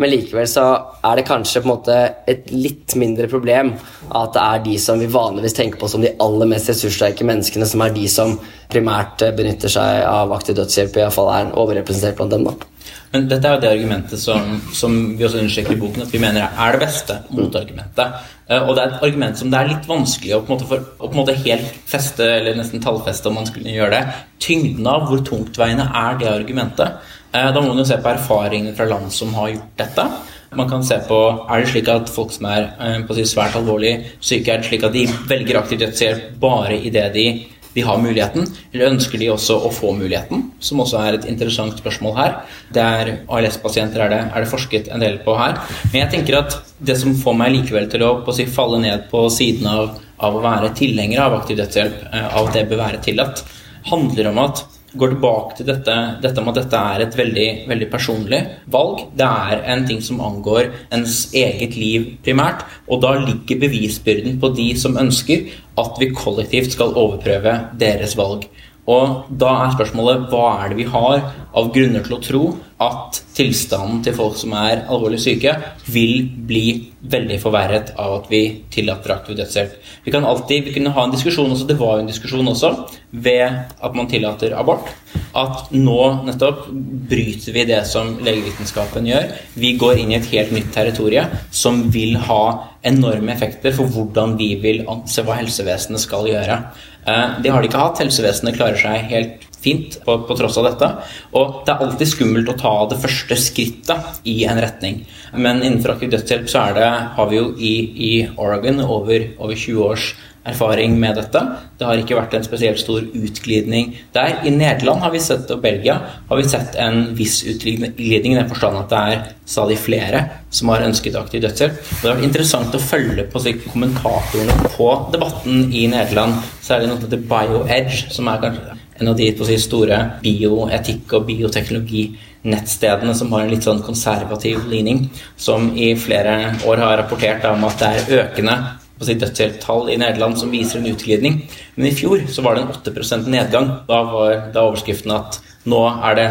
Men likevel så er det kanskje på en måte et litt mindre problem at det er de som vi vanligvis tenker på som de aller mest ressurssterke menneskene, som er de som primært benytter seg av aktiv dødshjelp, iallfall er overrepresentert blant dem. da. Men dette er jo det argumentet som, som vi også understreker i boken, at vi mener er det beste motargumentet. Uh, og det er et argument som det er litt vanskelig å på en måte, for, på en måte helt feste, eller nesten tallfeste om man skulle gjøre det. Tyngden av hvor tungtveiende er det argumentet. Uh, da må man jo se på erfaringene fra land som har gjort dette. Man kan se på er det slik at folk som er uh, på å si, svært alvorlig syke, er det slik at de velger aktiv dødshjelp bare idet de de har muligheten, eller ønsker de også å få muligheten? Som også er et interessant spørsmål her. Det er ALS-pasienter er, det, er det forsket en del på her. Men jeg tenker at det som får meg likevel til å, å si, falle ned på siden av, av, å være tilhenger av aktiv dødshjelp, eh, av at det bør være tillatt, handler om at går tilbake til dette, dette med at dette er et veldig, veldig, personlig valg. Det er en ting som angår ens eget liv primært, og da ligger bevisbyrden på de som ønsker at vi kollektivt skal overprøve deres valg. Og da er spørsmålet hva er det vi har av grunner til å tro at tilstanden til folk som er alvorlig syke, vil bli veldig forverret av at vi tillater aktiv dødshjelp. Vi kan alltid vi kunne ha en diskusjon også, det var jo en diskusjon også, ved at man tillater abort. At nå nettopp bryter vi det som legevitenskapen gjør. Vi går inn i et helt nytt territorium som vil ha enorme effekter for hvordan vi vil anse hva helsevesenet skal gjøre. Eh, det har de ikke hatt. Helsevesenet klarer seg helt fint på, på, tross av dette. Og det er alltid skummelt å ta det første skrittet i en retning. Men innenfor aktiv dødshjelp så det, har vi jo i, i Oregon over, over 20 års erfaring med dette. Det har ikke vært en spesielt stor utglidning der. I Nederland har vi sett, og Belgia har vi sett en viss utglidning i den forstand at det er stadig flere som har ønsket aktiv dødshjelp. Det har vært interessant å følge på kommentatorene på debatten i Nederland, særlig noe som heter BioEdge, som er kanskje en av de si store bioetikk- og bioteknologinettstedene som har en litt sånn konservativ ligning, som i flere år har rapportert om at det er økende på si dødshjelptall i Nederland som viser en utglidning. Men i fjor så var det en 8 nedgang. Da var da overskriften at nå, er det,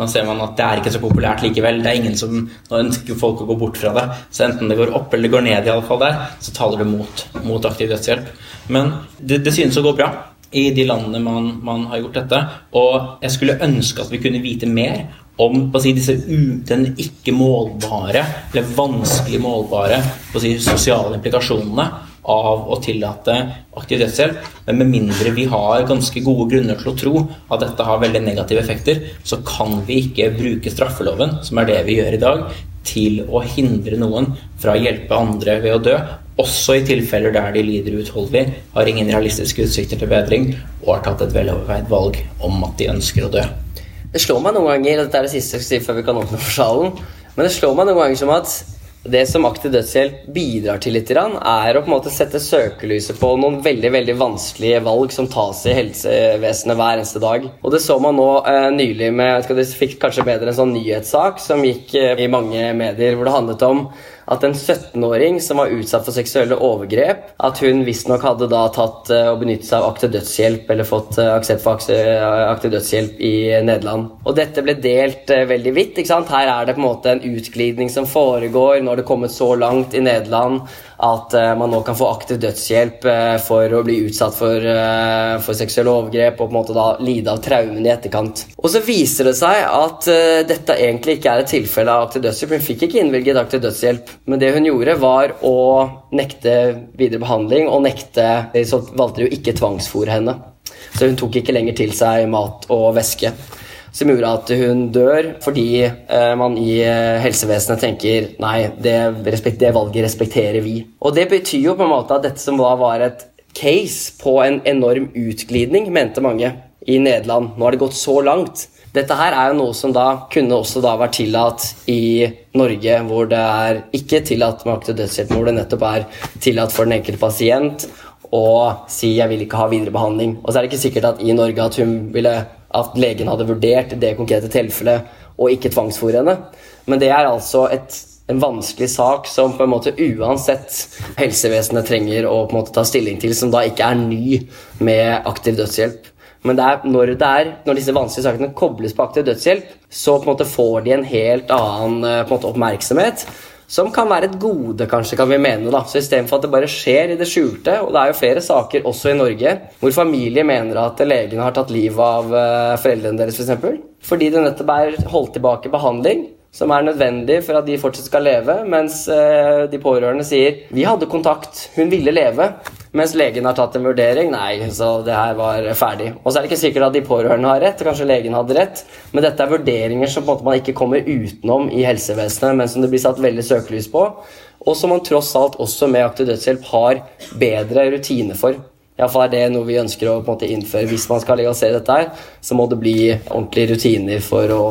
nå ser man at det er ikke så populært likevel. Det er ingen som Nå ønsker folk å gå bort fra det. Så enten det går opp eller det går ned, i alle fall der, så taler det mot, mot aktiv dødshjelp. Men det, det synes å gå bra i de landene man, man, har gjort dette. Og jeg skulle ønske at vi kunne vite mer om si, disse den ikke målbare, eller vanskelig målbare si, sosiale implikasjonene av å tillate aktiv dødshjelp. Men med mindre vi har ganske gode grunner til å tro at dette har veldig negative effekter, så kan vi ikke bruke straffeloven, som er det vi gjør i dag, til å hindre noen fra å hjelpe andre ved å dø. Også i tilfeller der de lider uutholdelig, har ingen realistiske utsikter til bedring og har tatt et veloverveid valg om at de ønsker å dø. Det slår meg noen ganger, dette er det siste jeg skal si før vi kan åpne for salen, men det slår meg noen ganger som at det som aktiv dødshjelp bidrar til litt, er å på en måte sette søkelyset på noen veldig veldig vanskelige valg som tas i helsevesenet hver eneste dag. Og Det så man nå eh, nylig med jeg vet ikke, Det fikk kanskje bedre en sånn nyhetssak som gikk eh, i mange medier, hvor det handlet om at en 17-åring som var utsatt for seksuelle overgrep, at hun visstnok hadde da tatt eh, og benyttet seg av aktiv dødshjelp, eller fått eh, aksept for aktiv dødshjelp i Nederland. Og dette ble delt eh, veldig vidt. ikke sant? Her er det på en måte en utglidning som foregår når det er kommet så langt i Nederland at uh, man nå kan få aktiv dødshjelp uh, for å bli utsatt for, uh, for, seksuelle overgrep og på en måte da lide av traumen i etterkant. Og så viser det seg at dette egentlig ikke er et tilfelle av aktiv dødshjelp. Hun fikk ikke innvilget aktiv dødshjelp, men det hun gjorde, var å nekte videre behandling og nekte Så valgte de jo ikke tvangsfòre henne. Så hun tok ikke lenger til seg mat og væske som gjorde at hun dør fordi eh, man i eh, helsevesenet tenker nei, det, det, valget respekterer vi. Og det betyr jo på en måte at dette som da var et case på en enorm utglidning, mente mange i Nederland. Nå har det gått så langt. Dette her er jo noe som da kunne også da vært tillatt i Norge, hvor det er ikke tillatt med aktiv dødshjelp, hvor det nettopp er tillatt for den enkelte pasient å si 'jeg vil ikke ha videre behandling'. Og så er det ikke sikkert at i Norge at hun ville at legen hadde vurdert det konkrete tilfellet og ikke tvangsfòre henne. Men det er altså et, en vanskelig sak som på en måte uansett helsevesenet trenger å på en måte ta stilling til, som da ikke er ny med aktiv dødshjelp. Men er når, er, når disse vanskelige sakene kobles på aktiv dødshjelp, så på en måte får de en helt annen eh, en måte, oppmerksomhet. Som kan være et gode, kanskje, kan vi mene. da. Så Istedenfor at det bare skjer i det skjulte, og det er jo flere saker også i Norge hvor familier mener at legene har tatt livet av eh, foreldrene deres, f.eks. For eksempel, fordi det nettopp er holdt tilbake behandling som er nødvendig for at de fortsatt skal leve, mens eh, de pårørende sier 'vi hadde kontakt, hun ville leve', mens legen har tatt en vurdering. Nei, så det her var ferdig. Og så er det ikke sikkert at de pårørende har rett, kanskje legen hadde rett, men dette er vurderinger som man ikke kommer utenom i helsevesenet, men som det blir satt veldig søkelys på, og som man tross alt også med aktiv dødshjelp har bedre rutine for. Iallfall er det noe vi ønsker å på en måte innføre. Hvis man skal legalisere dette, her, så må det bli ordentlige rutiner for å,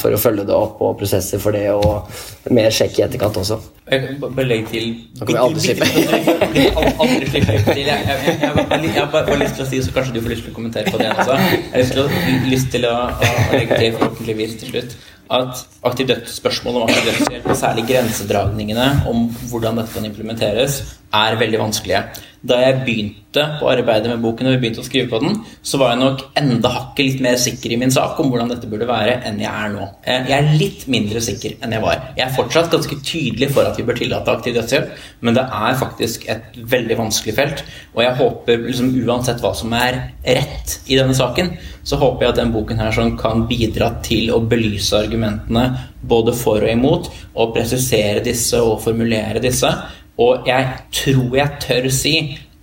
for å følge det opp, og prosesser for det, og mer sjekk i etterkant også. Bare legg til Nå kommer jeg aldri slippe. aldri slippe Jeg, jeg, jeg, jeg har bare lyst til å si, så kanskje du får lyst til å kommentere på det også. Jeg har lyst til å, lyst til å, å legge til forhåpentligvis til slutt at aktiv dødsspørsmålet om aktiv dødshjelp, og særlig grensedragningene om hvordan dette kan implementeres, er veldig vanskelige. Da jeg begynte på arbeidet med boken og vi begynte å skrive på den, så var jeg nok enda hakket litt mer sikker i min sak om hvordan dette burde være, enn jeg er nå. Jeg er litt mindre sikker enn jeg var. Jeg er fortsatt ganske tydelig for at vi bør tillate aktiv dødshjelp, men det er faktisk et veldig vanskelig felt, og jeg håper liksom uansett hva som er rett i denne saken, så håper jeg at denne boken her sånn kan bidra til å belyse argumentene både for og imot, og presisere disse og formulere disse. Og jeg tror jeg tør si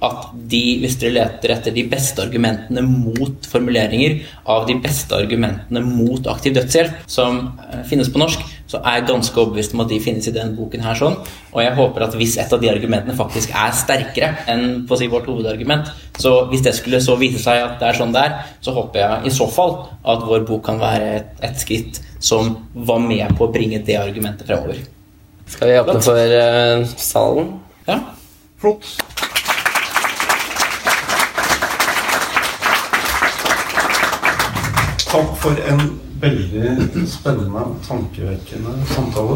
at de, hvis dere leter etter de beste argumentene mot formuleringer av de beste argumentene mot aktiv dødshjelp som eh, finnes på norsk, så er jeg ganske overbevist om at de finnes i denne boken her sånn. Og jeg håper at hvis et av de argumentene faktisk er sterkere enn på å si vårt hovedargument, så hvis det skulle så vise seg at det er sånn det er, så håper jeg i så fall at vår bok kan være et, et skritt som var med på å bringe det argumentet fremover. Skal vi åpne for uh, salen? Ja. Flott. Takk for en veldig spennende tankevekkende samtale.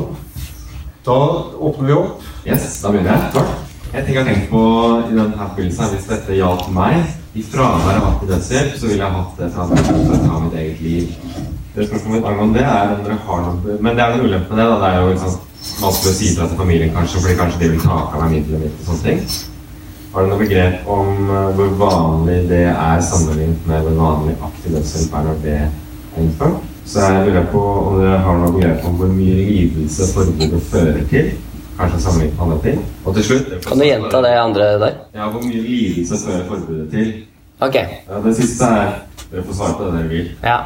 Da åpner vi opp. Yes, da begynner jeg. Takk. Jeg tenker jeg har tenkt på i denne forbindelsen Hvis dette gjaldt meg i fravær av aktiv dødshjelp, så ville jeg hatt det fra å ta mitt eget liv. Det spørsmålet mitt angående det er om dere har noe Men det er en ulempe med det. da, Det er jo liksom vanskelig å si fra til familien, kanskje, fordi kanskje de vil ta av meg midlene mine og sånne ting. Har du noe begrep om uh, hvor vanlig det er sammenlignet med hvor vanlig aktiv dødshjelp er når det er innført? Så jeg lurer på om dere har noe begrep om hvor mye lidelse forbudet fører til. Kanskje sammenlignet med andre ting. Og til slutt Kan du gjenta det andre der? Ja, hvor mye lidelse fører forbudet til? Ok. Ja, det siste er Dere får svare på det dere vil. Ja.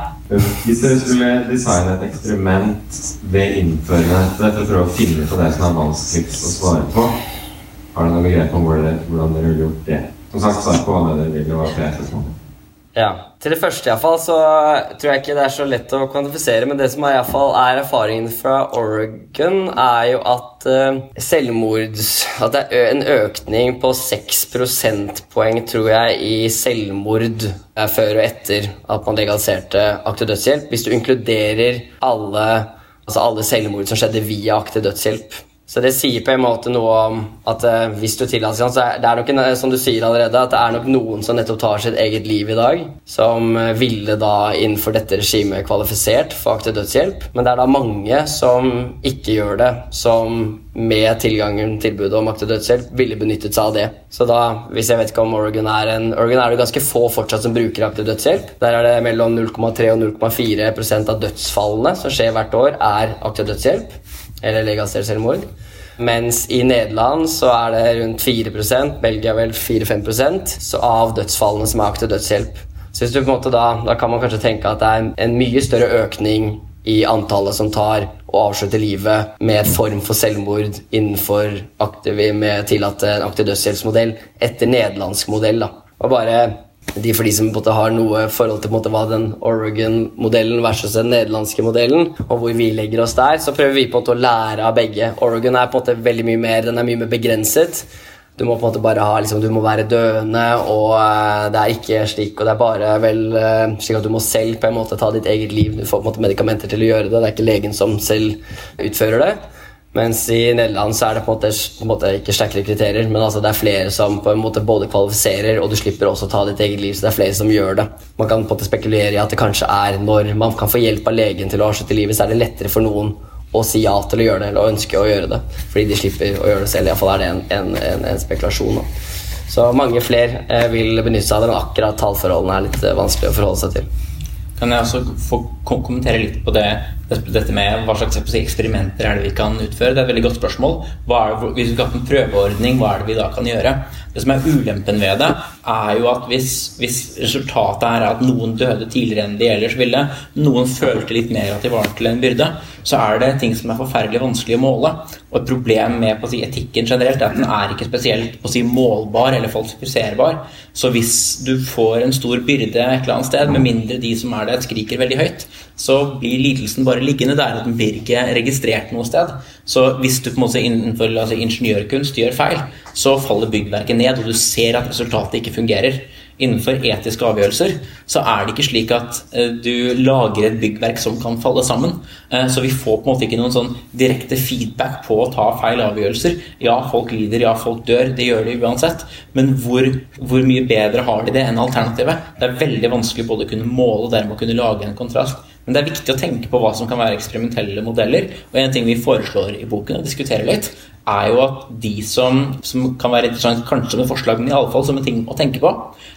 Hvis dere skulle designe et eksperiment ved innføringen av dette for å prøve å finne ut av det som er vanskeligst å svare på, har du noe greier om hvordan dere ville gjort det? Som sagt, svar på hva dere vil. Det var flere spørsmål. Ja. Til det første iallfall så tror jeg ikke det er så lett å kvantifisere, men det som er, i fall er erfaringen fra Oregon, er jo at uh, selvmords At det er en økning på 6 prosentpoeng, tror jeg, i selvmord uh, før og etter at man legaliserte aktiv dødshjelp. Hvis du inkluderer alle, altså alle selvmord som skjedde via aktiv dødshjelp. Så det sier på en måte noe om at uh, hvis du tillater så er det nok en, som du sier allerede, at det er nok noen som nettopp tar sitt eget liv i dag, som uh, ville da innenfor dette regimet kvalifisert for aktiv dødshjelp. Men det er da mange som ikke gjør det, som med tilgangen tilbudet om aktiv dødshjelp ville benyttet seg av det. Så da, hvis jeg vet ikke om Oregon er en Oregon er det ganske få fortsatt som bruker aktiv dødshjelp. Der er det mellom 0,3 og 0,4% av dødsfallene som skjer hvert år, er aktiv dødshjelp eller legalisert selvmord. Mens i Nederland så er det rundt 4% Belgia vel 4-5% av dødsfallene som er aktiv dødshjelp. Så hvis du på en måte da, da kan man kanskje tenke at det er en mye større økning i antallet som tar og avslutter livet med form for selvmord innenfor aktiv, med tillatt aktiv dødshjelpsmodell etter nederlandsk modell. da. Og bare de for de som måte, har noe forhold til måte, hva den Oregon-modellen versus den nederlandske modellen, og hvor vi legger oss der, så prøver vi på en måte å lære av begge. Oregon er på en måte veldig mye mer, den er mye mer begrenset. Du må på en måte bare ha, liksom, du må være døende, og uh, det er ikke slik Og det er bare vel uh, slik at du må selv på en måte ta ditt eget liv. Du får på en måte medikamenter til å gjøre det. Det er ikke legen som selv utfører det. Mens i Nederland så er det på en måte, på en måte ikke sterkere kriterier, men altså det er flere som på en måte både kvalifiserer, og du slipper også å ta ditt eget liv. Så det er flere som gjør det. Man kan på en måte spekulere i at det kanskje er når man kan få hjelp av legen til å avslutte livet, så er det lettere for noen å si ja til å gjøre det, eller å ønske å gjøre det. Fordi de slipper å gjøre det selv. Iallfall er det en, en, en, en spekulasjon. Da. Så mange flere eh, vil benytte seg av det, men akkurat tallforholdene er litt eh, vanskelig å forholde seg til. Kan jeg også få kommentere litt på det, dette med hva slags eksperimenter er det vi kan utføre? Det er et veldig godt spørsmål. Det, hvis vi skulle ha en prøveordning, hva er det vi da kan gjøre? Det som er ulempen ved det, er jo at hvis, hvis resultatet er at noen døde tidligere enn de ellers ville, noen følte litt mer at de var til en byrde, så er det ting som er forferdelig vanskelig å måle. Og et problem med si, etikken generelt er at den er ikke spesielt si, målbar eller falsifiserbar. Så hvis du får en stor byrde et eller annet sted, med mindre de som er der, skriker veldig høyt, så blir lidelsen bare liggende der, og den blir ikke registrert noe sted. Så hvis du på en måte innenfor altså, ingeniørkunst gjør feil, så faller byggverket ned, og du ser at resultatet ikke fungerer. Innenfor etiske avgjørelser så er det ikke slik at uh, du lager et byggverk som kan falle sammen. Uh, så vi får på en måte ikke noen sånn direkte feedback på å ta feil avgjørelser. Ja, folk lider, ja, folk dør. Det gjør de uansett. Men hvor, hvor mye bedre har de det enn alternativet? Det er veldig vanskelig både å kunne måle og dermed å kunne lage en kontrast. Men det er viktig å tenke på hva som kan være eksperimentelle modeller. Og en ting vi foreslår i boken og diskuterer litt, er jo at de som, som kan være interessant kanskje med forslagene, iallfall som en ting å tenke på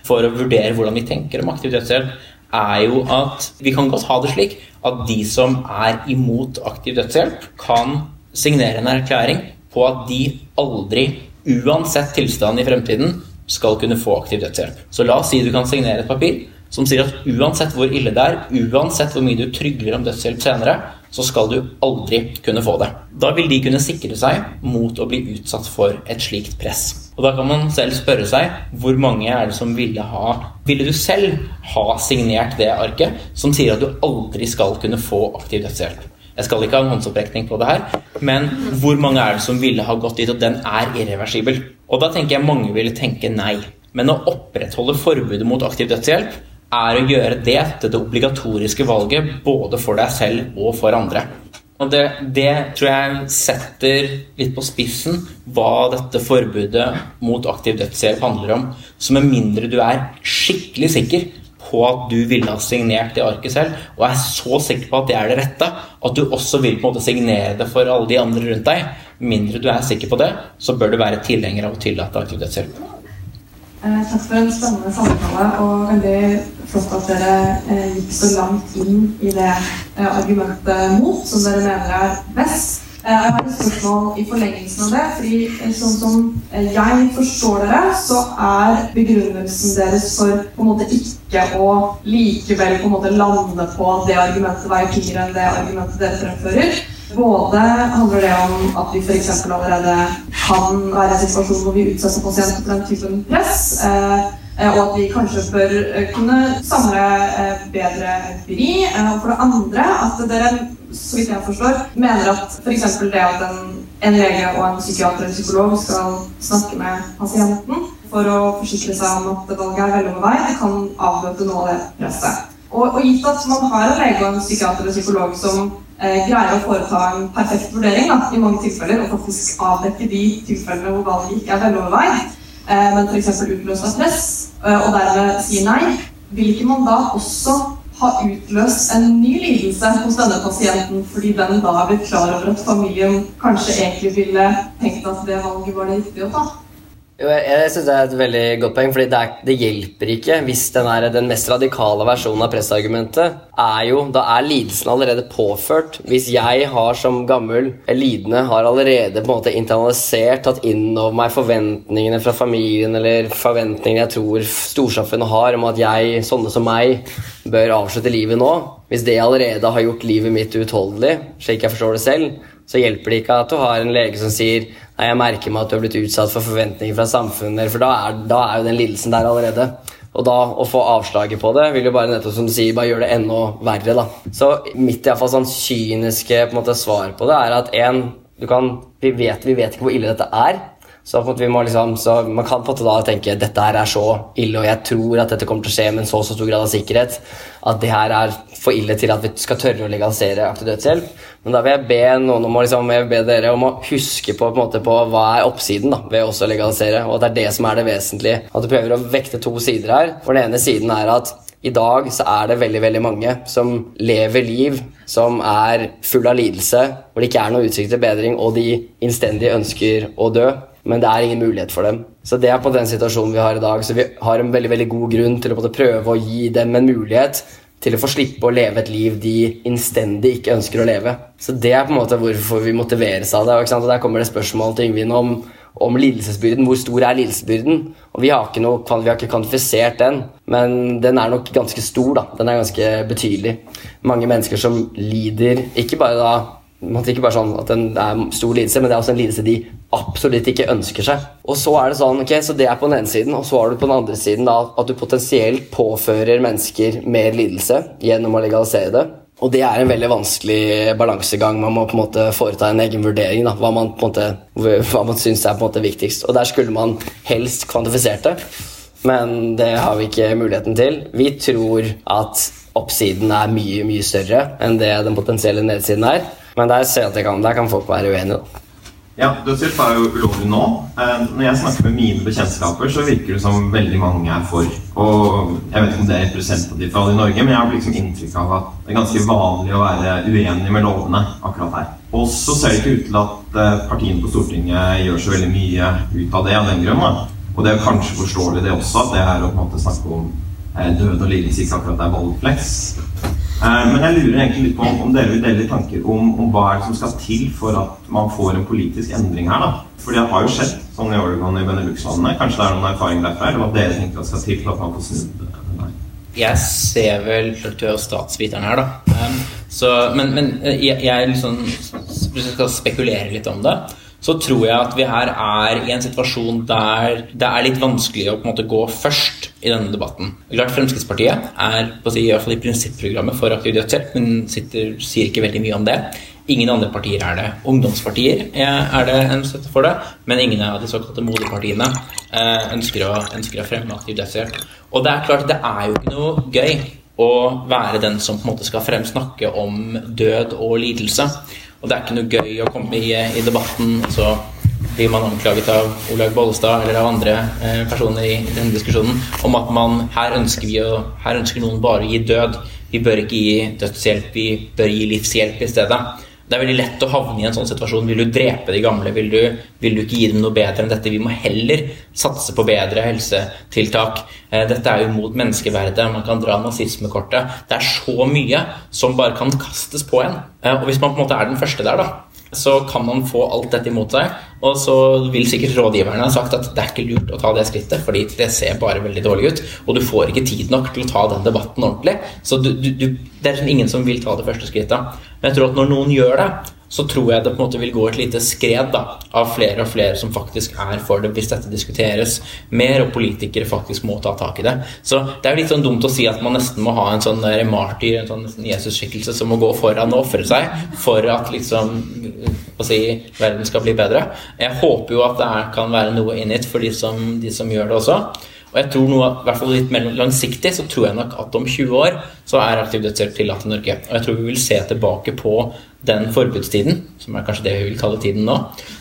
for å vurdere hvordan vi tenker om aktiv dødshjelp, er jo at vi kan godt ha det slik at de som er imot aktiv dødshjelp, kan signere en erklæring på at de aldri, uansett tilstand i fremtiden, skal kunne få aktiv dødshjelp. Så la oss si du kan signere et papir som sier at uansett hvor ille det er, uansett hvor mye du trygler om dødshjelp senere, så skal du aldri kunne få det. Da vil de kunne sikre seg mot å bli utsatt for et slikt press. Og da kan man selv spørre seg hvor mange er det som ville ha Ville du selv ha signert det arket som sier at du aldri skal kunne få aktiv dødshjelp? Jeg skal ikke ha en håndsopprekning på det her, men hvor mange er det som ville ha gått dit, og den er irreversibel? Og da tenker jeg mange ville tenke nei. Men å opprettholde forbudet mot aktiv dødshjelp er å gjøre det til det obligatoriske valget både for deg selv og for andre. Og det, det, tror jeg setter litt på spissen hva dette forbudet mot aktiv dødshjelp handler om. Så med mindre du er skikkelig sikker på at du ville ha signert det arket selv, og er så sikker på at det er det rette, at du også vil på en måte signere det for alle de andre rundt deg, mindre du er sikker på det, så bør du være tilhenger av å tillate aktiv dødshjelp. Eh, takk for en spennende samtale, og veldig flott at dere eh, gikk så langt inn i det eh, argumentet mot, som dere mener er best. Jeg har et spørsmål i forlengelsen av det. fordi Sånn som jeg forstår dere, så er begrunnelsen deres for på en måte ikke å likevel på en måte lande på at det argumentet veier tyngre enn det argumentet dere fremfører. Både handler det om at vi f.eks. allerede kan være i en situasjon hvor vi utsetter pasienter for den typen press. Eh, og at vi kanskje bør eh, kunne samle eh, bedre empiri. Og for det andre at dere, så vidt jeg forstår, mener at f.eks. det at en, en, lege og en psykiater eller psykolog skal snakke med pasienten for å forsikre seg om at valget er veldig vei, det kan avbøte noe av det presset. Og, og gitt at man har en lege og en psykiater eller psykolog som eh, greier å foreta en perfekt vurdering da, i mange tilfeller, og faktisk avdekke de tilfellene hvor valget ikke er veloverveid, eh, men f.eks. utløst av press, eh, og dermed sier nei, vil ikke man da også ha utløst en ny lidelse hos denne pasienten, fordi den da er blitt klar over at familien kanskje egentlig ville tenkt at det valget var det riktige å ta? Jeg synes Det er et veldig godt poeng, fordi det, er, det hjelper ikke hvis den, er, den mest radikale versjonen av pressargumentet er jo Da er lidelsen allerede påført. Hvis jeg har som gammel lidende har allerede på en måte internalisert, tatt inn over meg forventningene fra familien eller forventningene jeg tror storsamfunnet har om at jeg, sånne som meg, bør avslutte livet nå Hvis det allerede har gjort livet mitt uutholdelig, slik jeg forstår det selv, så hjelper det ikke at du har en lege som sier Nei, jeg merker meg at du har blitt utsatt for forventninger fra samfunnet, for da er, da er jo den lidelsen der allerede. Og da å få avslaget på det vil jo bare nettopp som du sier, bare gjøre det enda verre. da. Så mitt i fall, sånn kyniske på en måte, svar på det er at en, kan, vi vet, vi vet ikke hvor ille dette er. Så, liksom, så, man kan på en måte da tenke dette her er så ille, og jeg tror at dette kommer til å skje med en så så stor grad av sikkerhet at det her er for ille til at vi skal tørre å legalisere aktiv dødshjelp. Men da vil jeg be noen om å, liksom, be dere om å huske på, på, måte, på hva er oppsiden da, ved også å legalisere, og at det er det som er det vesentlige. At du prøver å vekte to sider her. For den ene siden er at i dag så er det veldig veldig mange som lever liv som er full av lidelse, hvor det ikke er noe utsikt til bedring, og de innstendig ønsker å dø men det er ingen mulighet for dem. Så det er på den situasjonen vi har i dag. Så vi har en veldig veldig god grunn til å prøve å gi dem en mulighet til å få slippe å leve et liv de innstendig ikke ønsker å leve. Så det er på en måte hvorfor vi motiveres av det. Og der kommer det spørsmål til Yngvin om, om lidelsesbyrden. Hvor stor er lidelsesbyrden? Og vi har, ikke noe, vi har ikke kvantifisert den, men den er nok ganske stor. da. Den er ganske betydelig. Mange mennesker som lider, ikke bare da man ikke bare sånn at det er stor lidelse, men det er også en lidelse de absolutt ikke ønsker seg. Og så er det sånn, ok, så det er på den ene siden, og så har du på den andre siden da, at du potensielt påfører mennesker mer lidelse gjennom å legalisere det. Og det er en veldig vanskelig balansegang. Man må på en måte foreta en egen vurdering. Da, hva man på man syns er på en måte viktigst. Og der skulle man helst kvantifisert det, men det har vi ikke muligheten til. Vi tror at oppsiden er mye, mye større enn det den potensielle nedsiden er. Men der ser jeg kan, der kan folk være uenige. da. Ja, Dødshjelp er jo ulovlig nå. Eh, når jeg snakker med mine bekjentskaper, så virker det som veldig mange er for. Og Jeg vet ikke om det er representativt for alle i Norge, men jeg har liksom inntrykk av at det er ganske vanlig å være uenig med lovene akkurat her. Og så ser det ikke ut til at eh, partiene på Stortinget gjør så veldig mye ut av det av den grunn. Og det er kanskje forståelig, det også, at det er å på en måte snakke om eh, død og lidelse ikke akkurat er voldflex. Eh, men jeg lurer egentlig litt på om dere vil dele tanker om, om, hva er det som skal til for at man får en politisk endring her. da. For det har jo skjedd sånn i Oregon i Benelux-landene. Kanskje det er noen erfaring derfra? Eller hva dere tenker skal til for at man får snudd det? Jeg ser vel er statsviteren her, da. Så, men, men jeg, jeg liksom, hvis jeg skal spekulere litt om det, så tror jeg at vi her er i en situasjon der det er litt vanskelig å på en måte gå først i denne debatten. Klart Fremskrittspartiet er på å si, i hvert fall i prinsipprogrammet for aktiv dødshjelp, men sitter, sier ikke veldig mye om det. Ingen andre partier er det. Ungdomspartier er det en støtte for det, men ingen av de såkalte moderpartiene eh, ønsker å, ønsker å fremme aktiv dødshjelp. Og det er klart, det er jo ikke noe gøy å være den som på en måte skal fremsnakke om død og lidelse. Og det er ikke noe gøy å komme i, i debatten, så blir man anklaget av Olaug Bollestad eller av andre eh, personer i denne diskusjonen om at man her ønsker, vi å, her ønsker noen bare å gi død. Vi bør ikke gi dødshjelp, vi bør gi livshjelp i stedet. Det er veldig lett å havne i en sånn situasjon. Vil du drepe de gamle? Vil du, vil du ikke gi dem noe bedre enn dette? Vi må heller satse på bedre helsetiltak. Eh, dette er jo mot menneskeverdet. Man kan dra nazismekortet. Det er så mye som bare kan kastes på en. Eh, og hvis man på en måte er den første der, da, så kan man få alt dette imot seg. Og så vil sikkert rådgiverne ha sagt at det er ikke lurt å ta det skrittet, fordi det ser bare veldig dårlig ut, og du får ikke tid nok til å ta den debatten ordentlig. Så du, du, du, det er liksom ingen som vil ta det første skrittet. Men jeg tror at når noen gjør det, så tror jeg det på en måte vil gå et lite skred da, av flere og flere som faktisk er for det, hvis dette diskuteres mer, og politikere faktisk må ta tak i det. Så det er jo litt sånn dumt å si at man nesten må ha en sånn martyr, en sånn Jesus-skikkelse som må gå foran og ofre seg for at liksom å si, verden skal bli bedre. Jeg håper jo at det kan være noe in it for de som, de som gjør det også. Og jeg tror noe, i hvert fall litt mer langsiktig så tror jeg nok at om 20 år så er aktiv dødshjelp tillatt i Norge. Og jeg tror vi vil se tilbake på den forbudstiden, som er kanskje det vi vil kalle tiden nå,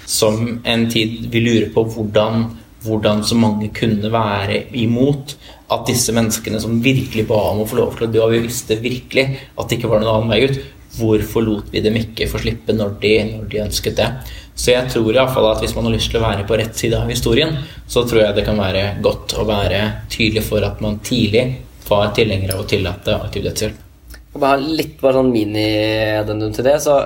som en tid vi lurer på hvordan, hvordan så mange kunne være imot at disse menneskene som virkelig ba om å få lov til å dø, og vi visste virkelig at det ikke var noen annen vei ut, hvorfor lot vi dem ikke få slippe når de, når de ønsket det? Så jeg tror i fall at hvis man har lyst til å være på rett side av historien, så tror jeg det kan være godt å være tydelig for at man tidlig var tilhenger av å tillate aktiv dødshjelp. Bare litt bare sånn mini-addendum til det. så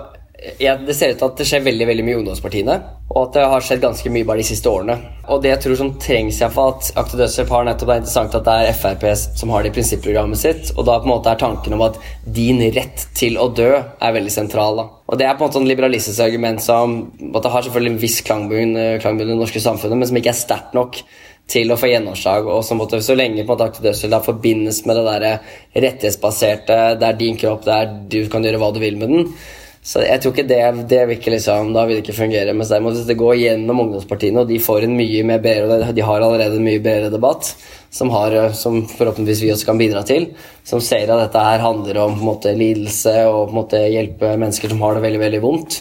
ja, Det ser ut til at det skjer veldig veldig mye i ungdomspartiene. Og at det har skjedd ganske mye bare de siste årene. Og det jeg tror som trengs iallfall at Akte dødshjelp har nettopp er interessant at det er Frp som har det i prinsipprogrammet sitt. Og da på en måte er tanken om at din rett til å dø er veldig sentral. da. Og det er på en måte sånn liberalistisk argument som at det har selvfølgelig en viss klangbunn i det norske samfunnet, men som ikke er sterkt nok til å få gjennomslag. Og så, måtte, så lenge på en måte aktiv dødshjelp forbindes med det der rettighetsbaserte, det er din kropp, det er du kan gjøre hva du vil med den så jeg tror ikke det, det vil ikke liksom, Da vil det ikke fungere. Mens hvis det går gjennom ungdomspartiene, og de får en mye mer bedre De har allerede en mye bedre debatt, som, har, som forhåpentligvis vi også kan bidra til. Som ser at dette her handler om på en måte, lidelse og på en måte, hjelpe mennesker som har det veldig veldig vondt.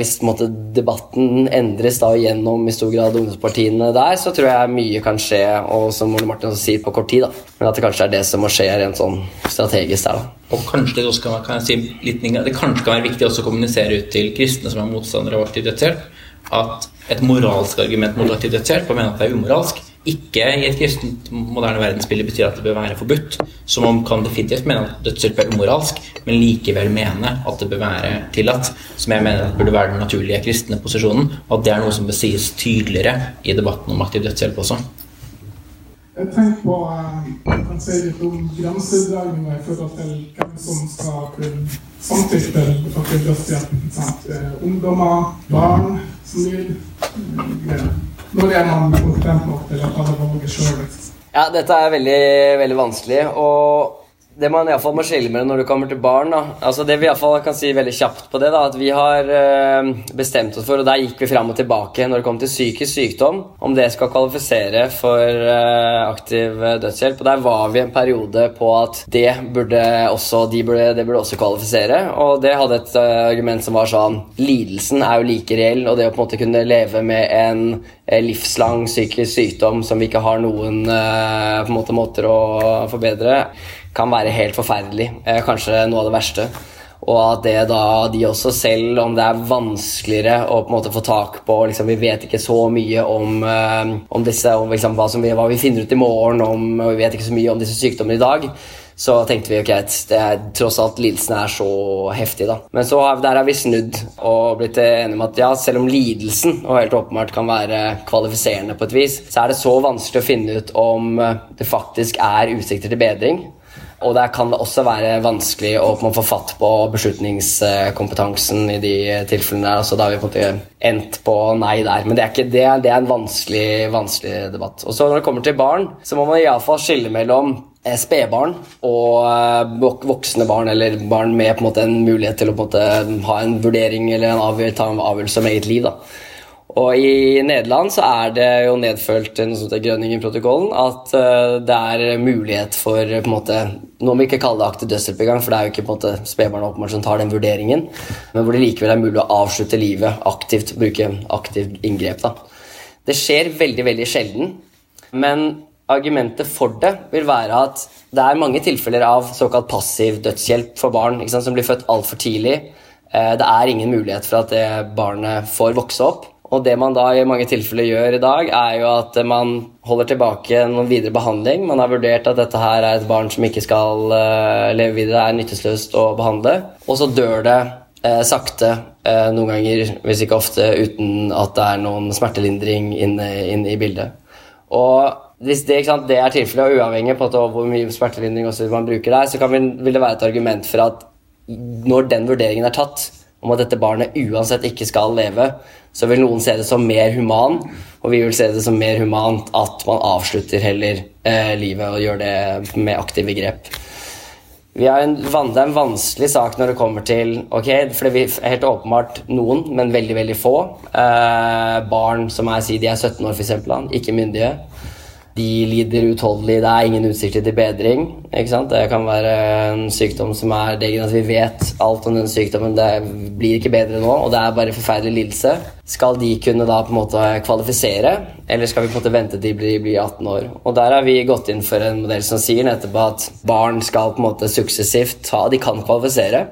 Hvis måtte, debatten endres da gjennom i stor grad ungdomspartiene der, så tror jeg mye kan skje, og som Ole Martin også sier, på kort tid. da. Men at det kanskje er det som må skje rent sånn strategisk der. da. Og kanskje det også kan, kan si litt, det kanskje kan være viktig også å kommunisere ut til kristne som er motstandere av aktiv dødshjelp, at et moralsk argument mot aktiv dødshjelp, og mener at det er umoralsk, ikke i et kristent moderne verdensbilde betyr at det bør være forbudt. Som om kan definitivt mene at dødshjelp er umoralsk, men likevel mene at det bør være tillatt. Som jeg mener at burde være den naturlige kristne posisjonen, og at det er noe som bør sies tydeligere i debatten om aktiv dødshjelp også. Jeg tenker på Jeg eh, kan si litt om grensedragninger i forhold til hvem som skal kunne samtykke til aktiv dødshjelp. Eh, ungdommer, barn som vil når er man kompetent nok til å ta det seg sjøl? Ja, dette er veldig, veldig vanskelig. Og det man iallfall må skille mellom når du kommer til barn da. altså Det vi iallfall kan si veldig kjapt på det, da, at vi har øh, bestemt oss for, og der gikk vi fram og tilbake når det kom til psykisk sykdom, om det skal kvalifisere for øh, aktiv dødshjelp. Og der var vi en periode på at det burde også, de burde, det burde også kvalifisere. Og det hadde et øh, argument som var sånn Lidelsen er jo like reell, og det å på en måte kunne leve med en livslang psykisk sykdom som vi ikke har noen på en måte måter å forbedre kan være helt forferdelig. Eh, kanskje noe av det verste. Og at det da de også, selv om det er vanskeligere å på en måte få tak på liksom, Vi vet ikke så mye om, uh, om disse, om liksom, hva, vi, hva, vi, finner ut i morgen, om, og vi vet ikke så mye om disse sykdommene i dag. Så tenkte vi ok, det er, tross alt lidelsen er så heftig, da. Men så der har vi snudd og blitt enige om at ja, selv om lidelsen og helt åpenbart kan være kvalifiserende på et vis, så er det så vanskelig å finne ut om det faktisk er utsikter til bedring Og der kan det også være vanskelig å få fatt på beslutningskompetansen i de tilfellene. der, altså Da har vi på en måte endt på nei der. Men det er, ikke, det, det er en vanskelig, vanskelig debatt. Og så når det kommer til barn, så må man iallfall skille mellom eh, spedbarn og eh, voksne barn, eller barn med en en mulighet til å en ha en vurdering eller ta en avgjørelse om eget liv. da. Og i Nederland så er det jo nedfølt noe Grønningen-protokollen at eh, det er mulighet for eh, på en måte Nå vi ikke kalle det aktiv dødshjelp engang, for det er jo ikke på en spedbarn som tar den vurderingen, men hvor det likevel er mulig å avslutte livet aktivt, bruke aktivt inngrep. da. Det skjer veldig, veldig sjelden, men argumentet for det vil være at det er mange tilfeller av såkalt passiv dødshjelp for barn sant, som blir født altfor tidlig. Eh, Det er ingen mulighet for at det barnet får vokse opp. Og det man da i mange tilfeller gjør i dag, er jo at man holder tilbake noen videre behandling. Man har vurdert at dette her er et barn som ikke skal eh, leve videre, er nytteløst å behandle. Og så dør det eh, sakte, eh, noen ganger, hvis ikke ofte, uten at det er noen smertelindring inne, inne i bildet. Og hvis det, det er tilfellet, og uavhengig på det- hvor mye smertelindring også man bruker der, så vi, vil det være et argument for at når den vurderingen er tatt, om at dette barnet uansett ikke skal leve, så vil noen se det som mer human, og vi vil se det som mer humant at man avslutter heller eh, livet og gjør det med aktive grep. En, det er en vanskelig sak når det kommer til ok, for det er helt åpenbart noen, men veldig veldig få. Eh, barn som er, si de er 17 år, f.eks., ikke myndige. De lider utholdelig, det er ingen utsikter til bedring. Det kan være en sykdom som er degenerativ. Vi vet alt om den sykdommen, det blir ikke bedre nå, og det er bare forferdelig lidelse. Skal de kunne da på en måte kvalifisere, eller skal vi på en måte vente til de blir, blir 18 år? Og der har vi gått inn for en modell som sier nettopp at barn skal på en måte suksessivt ta De kan kvalifisere,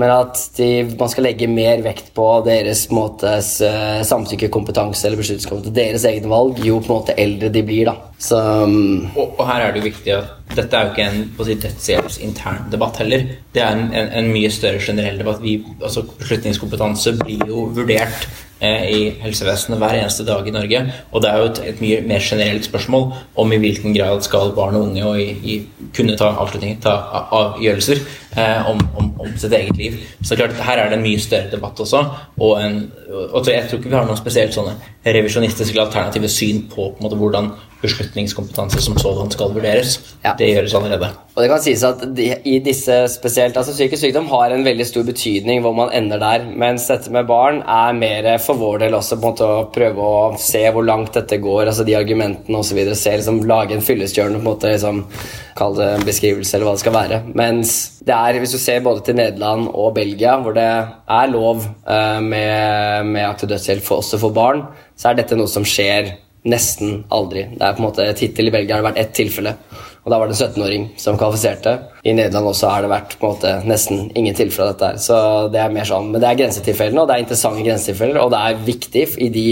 men at de, man skal legge mer vekt på deres måtes, en samtykkekompetanse eller beslutningskompetanse, deres egne valg, jo på en måte eldre de blir. da. Så um... Og, og her er det jo viktig at dette er jo ikke en på si, dødshjelpsintern debatt heller. Det er en, en, en mye større generell debatt. Vi, altså Beslutningskompetanse blir jo vurdert eh, i helsevesenet hver eneste dag i Norge. Og det er jo et, et mye mer generelt spørsmål om i hvilken grad skal barn og unge og i, i, kunne ta avslutninger, ta avgjørelser. avgjørelser eh, om, om, om sitt eget liv. Så klart, her er det en mye større debatt også. Og, en, og jeg tror ikke vi har noen spesielt sånne revisjonistiske eller alternative syn på, på måte, hvordan beslutningskompetanse som sådan skal vurderes. Ja. Det gjøres allerede. Og det kan sies at de, i disse spesielt, altså Psykisk sykdom har en veldig stor betydning hvor man ender der, mens dette med barn er mer for vår del også på en måte å prøve å se hvor langt dette går, altså de argumentene osv. Se liksom lage en fyllestgjørende på en måte liksom Kall det en beskrivelse, eller hva det skal være. Mens det er, hvis du ser både til Nederland og Belgia, hvor det er lov eh, med, med aktiv dødshjelp for, også for barn, så er dette noe som skjer nesten aldri. Det er på en måte Hittil i Belgia har det vært ett tilfelle, og da var det en 17-åring som kvalifiserte. I Nederland også har det vært på en måte nesten ingen tilfeller av dette her. Så det er mer sånn, Men det er grensetilfellene, og det er interessante grensetilfeller, og det er viktig i de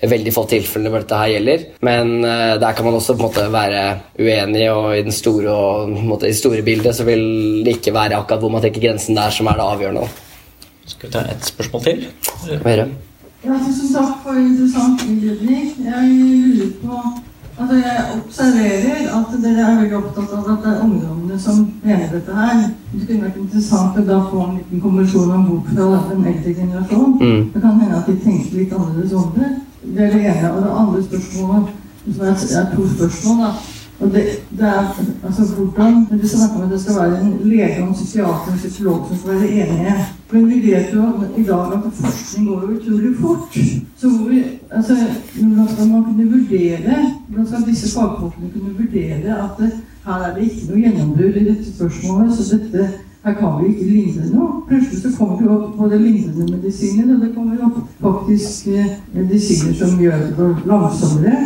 veldig få tilfellene hvor dette her gjelder. Men eh, der kan man også på en måte være uenig, og i den store, og, måte, i store bildet så vil det ikke være akkurat hvor man trekker grensen der som er det avgjørende. Skal vi ta et spørsmål til? Gjør? Ja, tusen takk for interessant innledning. Jeg lurer på Altså, jeg observerer at dere er veldig opptatt av at det er ungdommene som mener dette her. Det kunne vært interessant å da få en liten konvensjon om bok fra den eldre generasjon. Mm. Det kan hende at de tenker litt annerledes om det. Det er det ene. Og det andre spørsmålet, som er, er to spørsmål, da. Og det, det er altså hvordan Dere snakker om at det skal være en lege en psykiater og en psykolog som skal være enige. Men vi vet jo at i dag at forskning går jo utrolig fort. Så hvor, altså, hvordan skal man kunne vurdere Hvordan skal disse fagfolkene kunne vurdere at det, her er det ikke noe gjennombrudd i dette spørsmålet, så dette her kan vi ikke lindre noe. Plutselig så kommer det opp både lindrende medisiner, og det kommer opp faktisk eh, medisiner som gjør det langsommere.